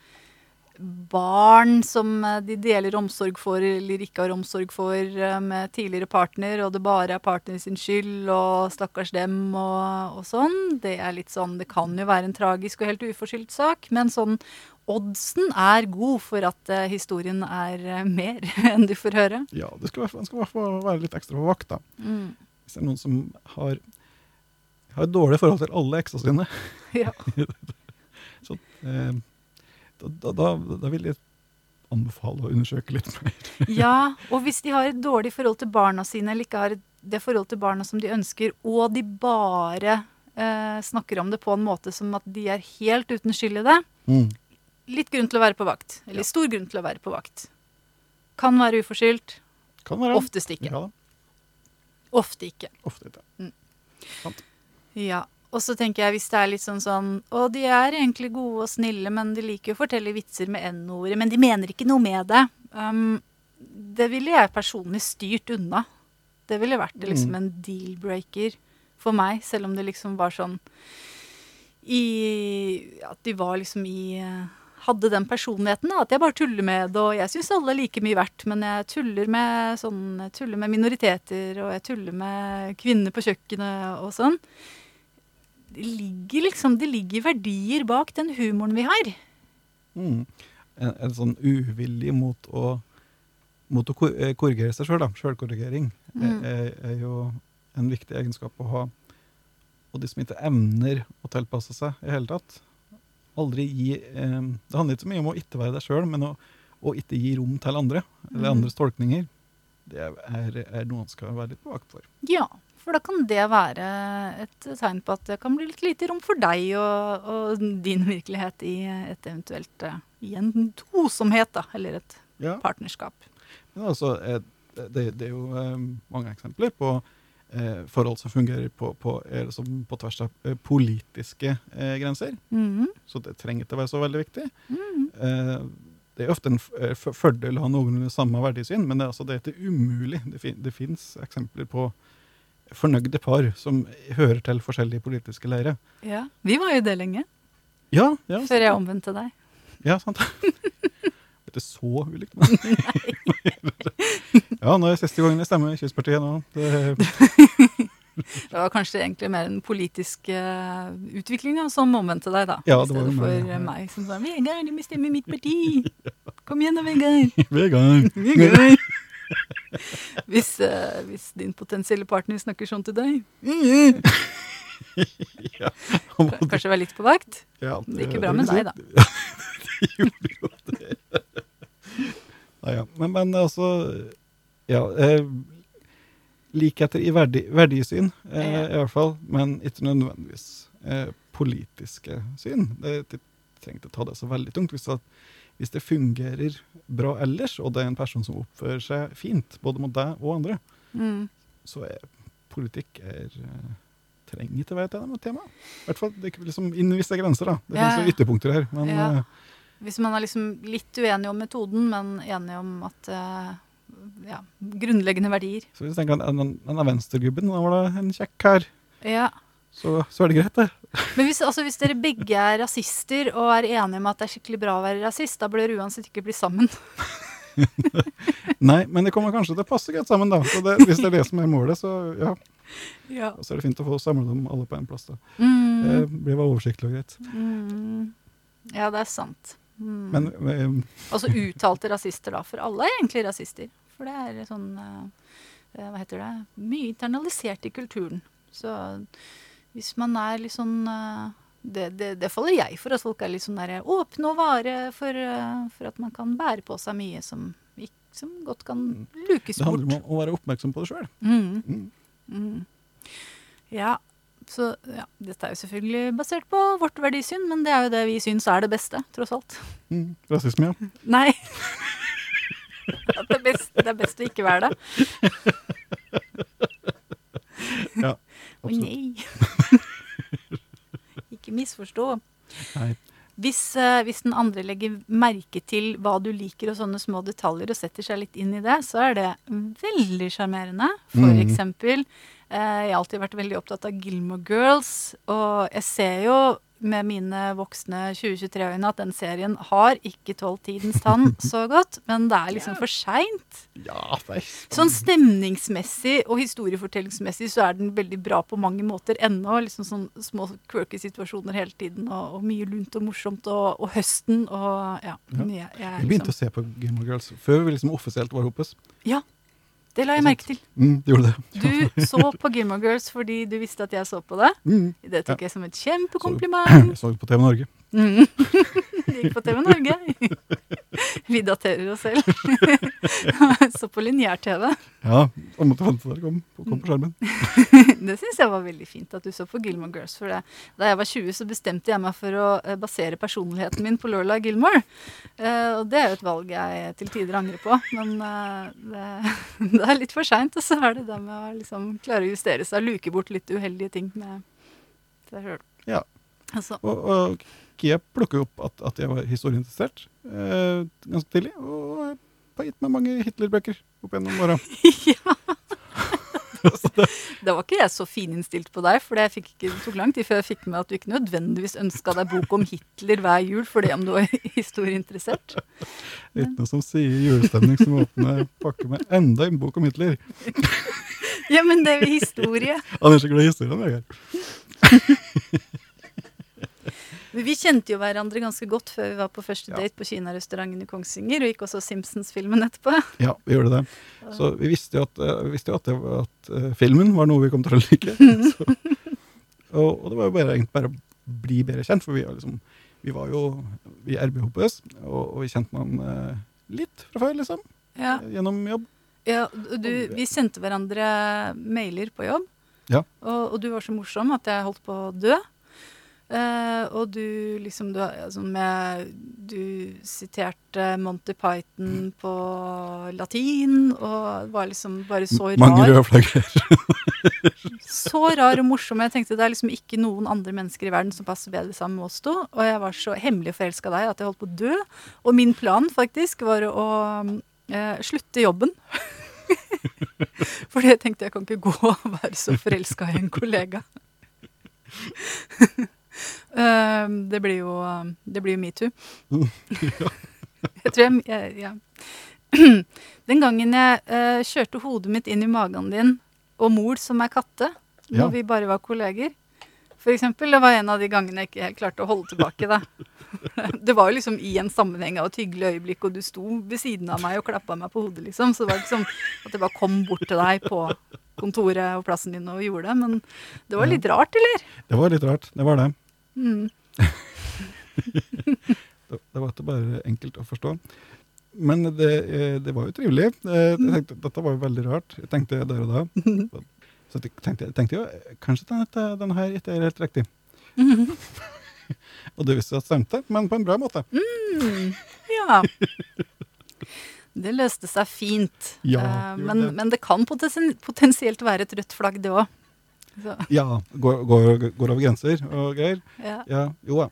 barn som eh, de deler omsorg for eller ikke har omsorg for eh, med tidligere partner, og det bare er partner sin skyld og stakkars dem og, og sånn. Det er litt sånn Det kan jo være en tragisk og helt uforskyldt sak, men sånn oddsen er god for at eh, historien er mer enn du får høre. ja det skal, være- man skal i hvert fall være litt ekstra på vakt da. Mm. Hvis det er noen som har, har et dårlig forhold til alle eksa sine, Ja. så eh, da, da, da, vil jeg anbefale å undersøke litt mer. Ja, og hvis de har et dårlig forhold til barna sine, eller ikke har det forhold til barna som de ønsker, og de bare eh, snakker om det på en måte som at de er helt uten skyld i det, Mm. litt grunn til å være på vakt. Eller Ja. stor grunn til å være på vakt. Kan være uforskyldt, Kan være. oftest ikke. Ja. Ofte ikke. ofte ikke. Ja. Og så tenker jeg hvis det er litt sånn sånn Å, de er egentlig gode og snille, men de liker jo å fortelle vitser med n-ordet, men de mener ikke noe med det. Um, det ville jeg personlig styrt unna. Det ville vært liksom Mm. en deal-breaker for meg, selv om det liksom var sånn i At de var liksom i eh, Hadde den personligheten, da. At jeg bare tuller med det, og jeg syns alle er like mye verdt, men jeg tuller med sånn Jeg tuller med minoriteter, og jeg tuller med kvinner på kjøkkenet og sånn. Det ligger liksom Det ligger verdier bak den humoren vi har. Mm. En, en sånn uvilje mot å, mot å eh, korrigere seg sjøl, selv, sjølkorrigering, Mm. er, er, er jo en viktig egenskap å ha. Og de som ikke evner å tilpasse seg i hele tatt, aldri gi eh, Det handler ikke så mye om å ikke være deg sjøl, men å, å ikke gi rom til andre, eller Mm. andres tolkninger. Det er, er noe man skal være litt på vakt for. Ja, for da kan det være et tegn på at det kan bli litt lite rom for deg og, og din virkelighet i et eventuelt gjentosomhet, I en tosomhet, da, eller et Ja. partnerskap. Men altså, eh, det, det er jo eh, mange eksempler på eh, forhold som fungerer på, på, på tvers av eh, politiske eh, grenser. -hmm. Så det trenger ikke å være så veldig viktig. Mhm. Eh, det er ofte en eh, fordel å ha noenlunde samme verdisyn, men det, er altså, det er ikke umulig. Det, fin det fins eksempler på fornøyde par som hører til forskjellige politiske leirer. Ja. Vi var jo det lenge, Ja, ja, før jeg omvendte deg. Ja, sant. Det er så ulikt, men Ja, nå er det siste gangen jeg stemmer Kystpartiet nå. Det, Det var kanskje egentlig mer en politisk utviklinga utvikling som omvendte deg, da. Ja, det var I stedet for meg, eh, meg som sa 'Vegard, du må stemme mitt parti'. Kom igjen da, Vegard. Vegard. Vegard. Hvis, uh, hvis din potensielle partner snakker sånn til deg, Ja, kan- kanskje være litt på vakt. ja, Det gikk jo bra med deg, da. det gjorde jo det. Nei, ja. Men, men altså Ja. Eh, likheter i verdi, verdisyn, eh, Ja. i hvert fall, men ikke nødvendigvis eh, politiske syn. Det, det trengte ta det så veldig tungt. Hvis det, hvis det fungerer bra ellers, og det er en person som oppfører seg fint, både mot deg og andre, Mm. så er politikk er, eh, trenger ikke være et tema. I hvert fall det er liksom innen visse grenser. da. Det Ja. finnes jo ytterpunkter her. Men Ja. eh, Hvis man er liksom litt uenig om metoden, men enig om at eh, ja, grunnleggende verdier. så hvis du tenker at den, er venstregubben, da var det en kjekk kar, Ja. så, så er det greit, det. Men hvis, altså, hvis dere begge er rasister og er enige om at det er skikkelig bra å være rasist, da bør dere uansett ikke bli sammen. Nei, men det kommer kanskje til å passe greit sammen, da. Så det, hvis det er det som er målet, så ja. Ja. Og så er det fint å få samla dem alle på én plass. da. Mm. Det blir bare oversiktlig og greit. Mm. ja, det er sant. Mm. Men eh, Altså uttalte rasister, da. For alle er egentlig rasister. For det er sånn eh, Hva heter det? Mye internalisert i kulturen. Så hvis man er litt sånn eh, det, det, det faller jeg for, at folk er litt sånn der åpne og vare for, eh, for at man kan bære på seg mye som, som godt kan lukes bort. det handler om å, å være oppmerksom på det sjøl. Mm. Mm. Mm. Ja, så ja, dette er jo selvfølgelig basert på vårt verdisyn, men det er jo det vi syns er det beste, tross alt. Mm. Rasisme, ja. Nei. Det, er best, det er best å ikke være det. ja Å nei. ikke misforstå. Nei. Hvis, eh, hvis den andre legger merke til hva du liker og sånne små detaljer, og setter seg litt inn i det, så er det veldig sjarmerende. For mm. eksempel, eh, jeg har alltid vært veldig opptatt av Gilmore Girls, og jeg ser jo med mine voksne 2023-øyne at den serien har ikke tålt tidens tann så godt, men det er liksom for seint. Ja. Sånn stemningsmessig og historiefortellingsmessig så er den veldig bra på mange måter ennå. Liksom sånn små quirky situasjoner hele tiden, og, og mye lunt og morsomt, og, og høsten og ja. Ja. Jeg, jeg, liksom. Jeg begynte å se på Gilmore Girls før vi liksom offisielt var hoppes. Det la jeg merke til. Mm, gjorde det. Du så på Gimma Girls fordi du visste at jeg så på det. Mm. Det tok jeg som et kjempekompliment. Jeg så på TV Norge. Mm. Gikk på TV Norge. Vi daterer oss selv. Så på lineær-TV. Ja, og måtte vente til det kom, kom på skjermen. Det syns jeg var veldig fint at du så på Gilmore Girls. For det. Da jeg var 20, så bestemte jeg meg for å eh, basere personligheten min på Lorla Gilmore. Eh, og det er jo et valg jeg til tider angrer på. Men eh, det, det er litt for seint. Og så er det det med å liksom klare å justere seg, luke bort litt uheldige ting med seg sjøl. Ja. Altså, Og, og Kia plukker opp at, at jeg var historieinteressert eh, ganske tidlig. Og har gitt meg mange Hitler-bøker opp gjennom åra. ja. Da var ikke jeg så fininnstilt på deg, for det, ikke, det tok lang tid før jeg fikk med at du ikke nødvendigvis ønska deg bok om Hitler hver jul fordi om du var historieinteressert. Ikke noe som sier julestemning som åpner pakke med enda en bok om Hitler. Ja, men det er jo historie. Han er glad i historien, Vegard. Men Vi kjente jo hverandre ganske godt før vi var på første Ja. date på kinarestauranten i Kongsvinger, og gikk også Simpsons-filmen etterpå. Ja, vi gjorde det. Så vi visste jo at, eh, vi visste jo at, det var, at eh, filmen var noe vi kom til å like. Så, og, og det var jo bare, bare å bli bedre kjent, for vi, var liksom, vi var jo i RBHPS, og, og vi kjente man eh, litt fra før, liksom. Ja, Gjennom jobb. ja du, Vi sendte hverandre mailer på jobb, Ja. og, og du var så morsom at jeg holdt på å dø. Eh, og du liksom du, altså med, du siterte Monty Python på latin, og var liksom bare så Mange rar. røde flagger. Så rar og morsom. Jeg tenkte det er liksom ikke noen andre mennesker i verden som passer bedre sammen med oss to. Og jeg var så hemmelig forelska i deg at jeg holdt på å dø. Og min plan faktisk var å uh, slutte jobben. Fordi jeg tenkte jeg kan ikke gå og være så forelska i en kollega. Eh, det blir jo Det blir jo metoo. Jeg tror jeg, jeg ja. Den gangen jeg uh, kjørte hodet mitt inn i magen din og mor som er katte, når Ja. vi bare var kolleger. For eksempel, det var en av de gangene jeg ikke helt klarte å holde tilbake det. Det var jo liksom i en sammenheng av et hyggelig øyeblikk, og du sto ved siden av meg og klappa meg på hodet, liksom. Så det var ikke sånn at jeg bare kom bort til deg på kontoret og plassen din og gjorde det. Men det var litt rart, eller? Det var litt rart. Det var det. Mm. Det, det var ikke bare enkelt å forstå. Men det, eh, det var jo trivelig. Eh, Jeg tenkte, dette var jo veldig rart, jeg tenkte jeg der og da. Så jeg tenkte, jeg tenkte jo, kanskje denne, denne her ikke er helt riktig. Og det visste jeg at stemte, men på en bra måte. Ja. Det løste seg fint. Ja, Eh, det men, men det kan potensielt være et rødt flagg, det òg. Ja, går, går, går over grenser og greier. Ja. Ja, jo da.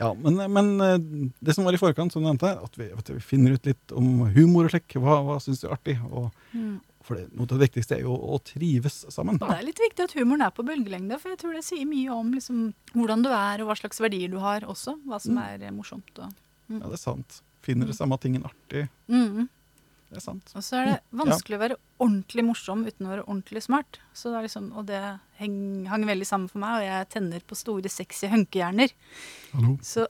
Ja, men, men eh, det som var i forkant, som du nevnte, at vi, at vi finner ut litt om humor og slik. Hva, hva syns du er artig? Og, Mm. for det, noe av det viktigste er jo å trives sammen. Det er litt viktig at humoren er på bølgelengde, for jeg tror det sier mye om liksom, hvordan du er, og hva slags verdier du har også. Hva som Mm. er eh, morsomt. Og, Ja, det er sant. Finner det samme tingen artig. mm. Det er sant. og så er det vanskelig å være ordentlig morsom uten å være ordentlig smart. Så det er liksom, og det heng, hang veldig sammen for meg, og jeg tenner på store, sexy hunkehjerner. Hallo. Så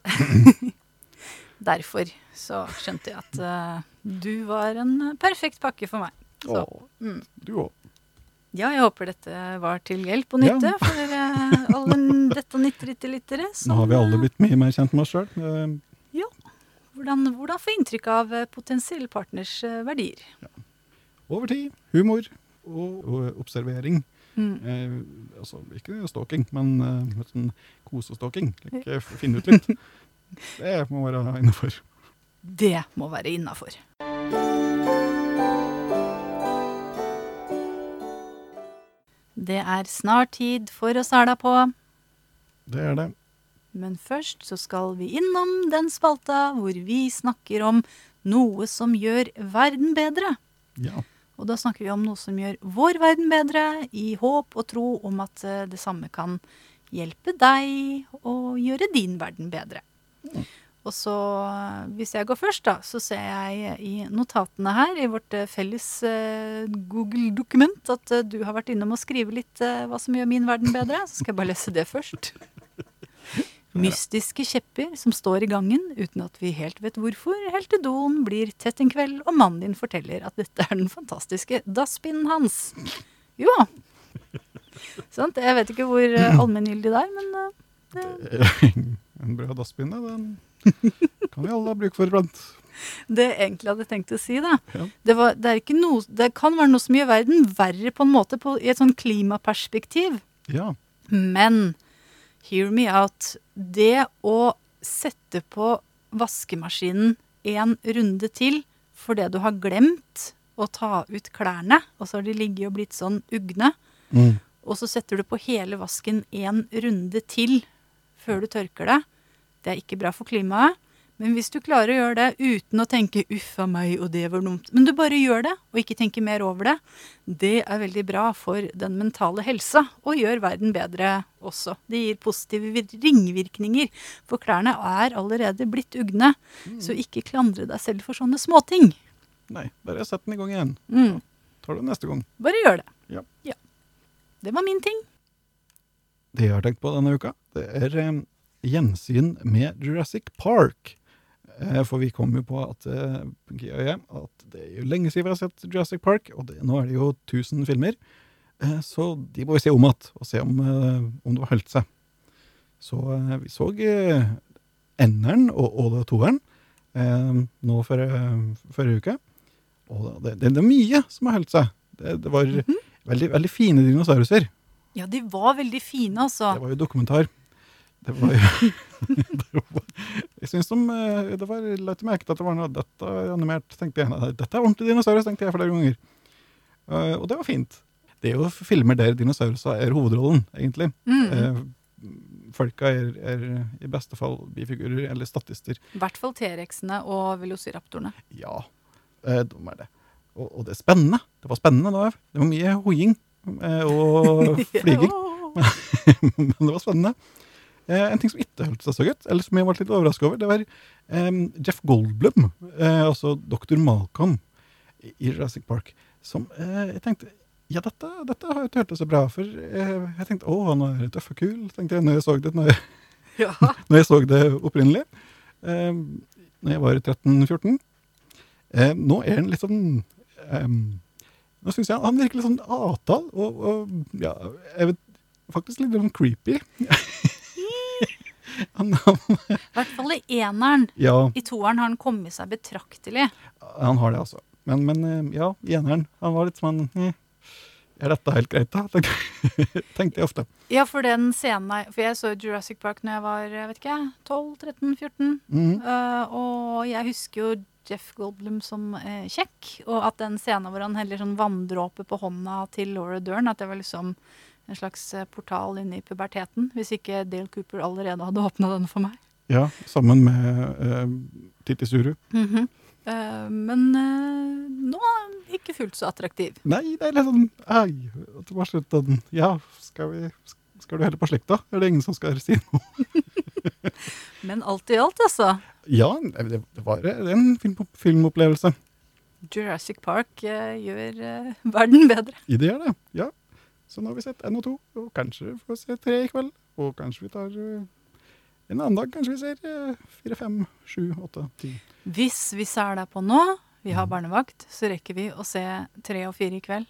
derfor så skjønte jeg at uh, du var en eh, perfekt pakke for meg. Så, mm. du òg. Ja, jeg håper dette var til hjelp og nytte Ja. for eh, alle dette nitterittelittere. Nå har vi alle blitt mye mer kjent med oss sjøl. Hvordan, hvordan få inntrykk av eh, potensiell partners verdier. verdier? Over tid. Humor og, og observering. Mm. Eh, altså, ikke stalking, men eh, sånn kosestalking. Like, finne ut litt. Det må være innafor. Det må være innafor. Det er snart tid for å sæla på, Det er det. Men først så skal vi innom den spalta hvor vi snakker om noe som gjør verden bedre. Ja. Og da snakker vi om noe som gjør vår verden bedre, i håp og tro om at eh, det samme kan hjelpe deg å gjøre din verden bedre. Og så, eh, hvis jeg går først, da, så ser jeg i notatene her i vårt eh, felles Google-dokument at du har vært innom å skrive litt hva som gjør min verden bedre. Så skal jeg bare lese det først. Mystiske kjepper som står i gangen uten at vi helt vet hvorfor. Helt til doen blir tett en kveld, og mannen din forteller at dette er den fantastiske dasspinnen hans. Jo. Sant? Jeg vet ikke hvor uh, allmenngyldig det er, men eh, det, En bra dasspinne, den kan vi alle ha bruk for iblant. det jeg egentlig hadde tenkt å si, da Ja. det, var, det, er ikke noe, det kan være noe som gjør verden verre på en måte på, i et sånn klimaperspektiv. Ja. Men hear me out. Det å sette på vaskemaskinen en runde til fordi du har glemt å ta ut klærne, og så har de ligget og blitt sånn ugne, Mm. og så setter du på hele vasken en runde til før du tørker det. Det er ikke bra for klimaet. Men hvis du klarer å gjøre det uten å tenke 'uff a meg, og det var dumt', men du bare gjør det, og ikke tenker mer over det, det er veldig bra for den mentale helsa, og gjør verden bedre også. Det gir positive ringvirkninger, for klærne er allerede blitt ugne, så ikke klandre deg selv for sånne småting. Nei, bare sett den i gang igjen. Mm. Tar du neste gang. Bare gjør det. Ja. Det var min ting. Det jeg har tenkt på denne uka, det er eh, gjensyn med Jurassic Park. Eh, for vi kom jo på at, eh, at det er jo lenge siden vi har sett Jurassic Park, og det, nå er det jo 1000 filmer. Eh, så de må vi se om igjen, og se om, om det har holdt seg. Så vi så N-eren og, det toeren nå forrige, uke. Og det, det, det er mye som har holdt seg. Det, det var veldig, veldig fine dinosauruser. Ja, de var veldig fine, altså. Det var jo dokumentar. Det var jo det var, Jeg syns de, eh, det var litt merket at det var noe Dette er animert, tenkte jeg. Dette er ordentlig dinosaurus, tenkte jeg flere ganger. Eh, og det var fint. Det er jo filmer der dinosaurus er hovedrollen, egentlig. Mm. Eh, folka er, er i beste fall bifigurer eller statister. I hvert fall T-rexene og velociraptorene. Ja, eh, de er det. Og, og det er spennende. Det var spennende da. Det var mye hoiing eh, og flyging. Ja. Men det var spennende. Eh, en ting som ikke holdt seg så godt, eller som jeg ble litt overraska over, det var eh, Jeff Goldblum, eh, altså dr. Malcolm i Jurassic Park, som eh, jeg tenkte ja, dette, dette har jo ikke hørt så bra, for eh, jeg tenkte å, han er tøff og kul, tenkte jeg når jeg så det, når jeg, Ja. når jeg så det opprinnelig. Eh, når jeg var 13-14. Eh, nå er han litt sånn Nå syns jeg han virker litt sånn avtal, og, og ja, jeg vet, faktisk litt sånn creepy. I hvert fall i eneren. ja, I toeren har han kommet seg betraktelig. han har det, altså. Men, men ja, i eneren. Han var litt sånn en Er dette helt greit, da? Tenkte, jeg ofte. Ja, for den scenen For jeg så Jurassic Park når jeg var jeg vet ikke, 12-13-14. Mm. Uh, og jeg husker jo Jeff Goldblum som eh, kjekk, og at den scenen hvor han heller sånn vanndråpe på hånda til Laura Dern, at det var liksom en slags eh, portal inn i puberteten. Hvis ikke Dale Cooper allerede hadde åpna den for meg. Ja, sammen med uh, Titti Suru. Mm -hmm. uh, men uh, nå er ikke fullt så attraktiv. Nei, det er litt sånn Ei, det var slutt den. Ja, skal vi Skal du heller på slekta? Er det ingen som skal si noe? Men alt i alt, altså. Ja, det var en film, filmopplevelse. Jurassic Park eh, gjør eh, verden bedre. Det gjør det, ja. Så nå har vi sett én og to, og kanskje vi får se tre i kveld. Og kanskje vi tar eh, en annen dag. Kanskje vi ser eh, fire, fem, sju, åtte, ti. Hvis vi ser deg på nå, vi har barnevakt, så rekker vi å se tre og fire i kveld.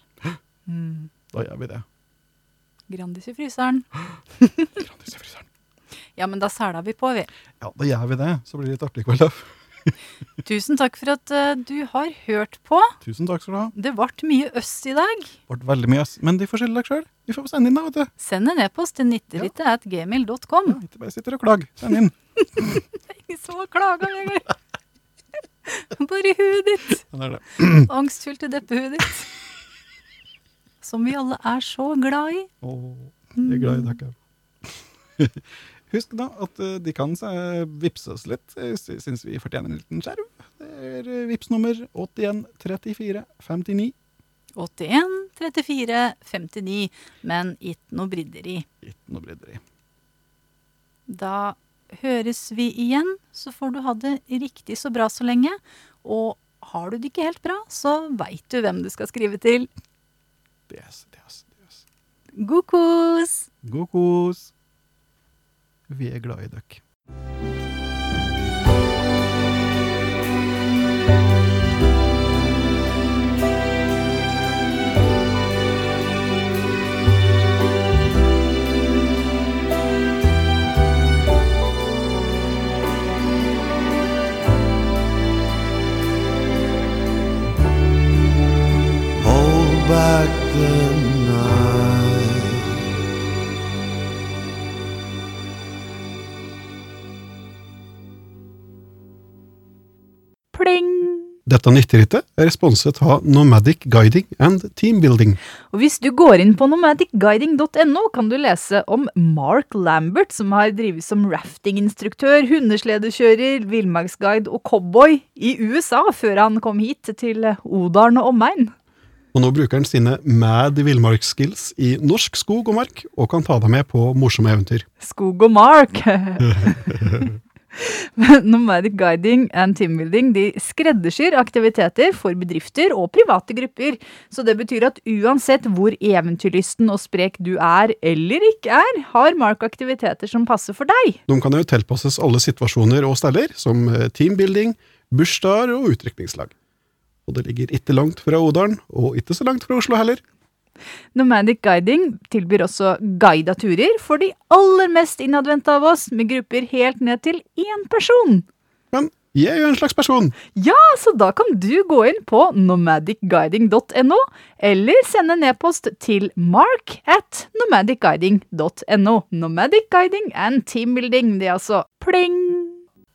Mm. Da gjør vi det. Grandis i fryseren. Grandis i fryseren. Ja, men da sæla vi på, vi. Ja, da gjør vi det. Så blir det litt artig i kveld, da. Tusen takk for at uh, du har hørt på. Tusen takk skal du ha. Det ble mye øss i dag. Ble veldig mye, øss, Men de får skylde deg sjøl. Vi får sende inn, da, vet du. Send en e-post til nitterittet.gmail.com. Ja, ikke bare sitter og klager. Send inn. Ingen som har klaga, Vegard. Bare huet ditt. Det er det. Angstfylte deppehuet ditt. Som vi alle er så glad i. Åh, jeg er glad i dere. Husk da at eh, de kan eh, vippse oss litt. Jeg syns vi fortjener en liten skjerv. Det er eh, vips nummer 81 34 59. 81 34 59, men ikke noe bridderi. Ikke noe bridderi. Da høres vi igjen, så får du ha det riktig så bra så lenge. Og har du det ikke helt bra, så veit du hvem du skal skrive til. Yes, yes, yes. God kos! God kos. Vi er glad i dere. Back the Pling! Dette nytterittet er responset av Nomadic Guiding and Teambuilding. Og hvis du går inn på nomadicguiding.no, kan du lese om Mark Lambert, som har drevet som raftinginstruktør, hundesledekjører, villmarksguide og cowboy i USA før han kom hit til Odalen og omegn. Og nå bruker han sine mad villmarksskills i norsk skog og mark, og kan ta deg med på morsomme eventyr. Skog og Mark. Nomadic Guiding and Teambuilding de skreddersyr aktiviteter for bedrifter og private grupper. Så det betyr at uansett hvor eventyrlysten og sprek du er eller ikke er, har Mark aktiviteter som passer for deg. De kan jo tilpasses alle situasjoner og steller, som eh, teambuilding, bursdager og utdrikningslag. Og det ligger ikke langt fra Odalen, og ikke så langt fra Oslo heller. Nomadic Guiding tilbyr også guida turer for de aller mest innadvendte av oss, med grupper helt ned til én person. Men jeg er jo en slags person. Ja, så da kan du gå inn på nomadicguiding.no, eller sende en e-post til mark at nomadicguiding.no. Nomadic Guiding and Teambuilding, det er altså pling!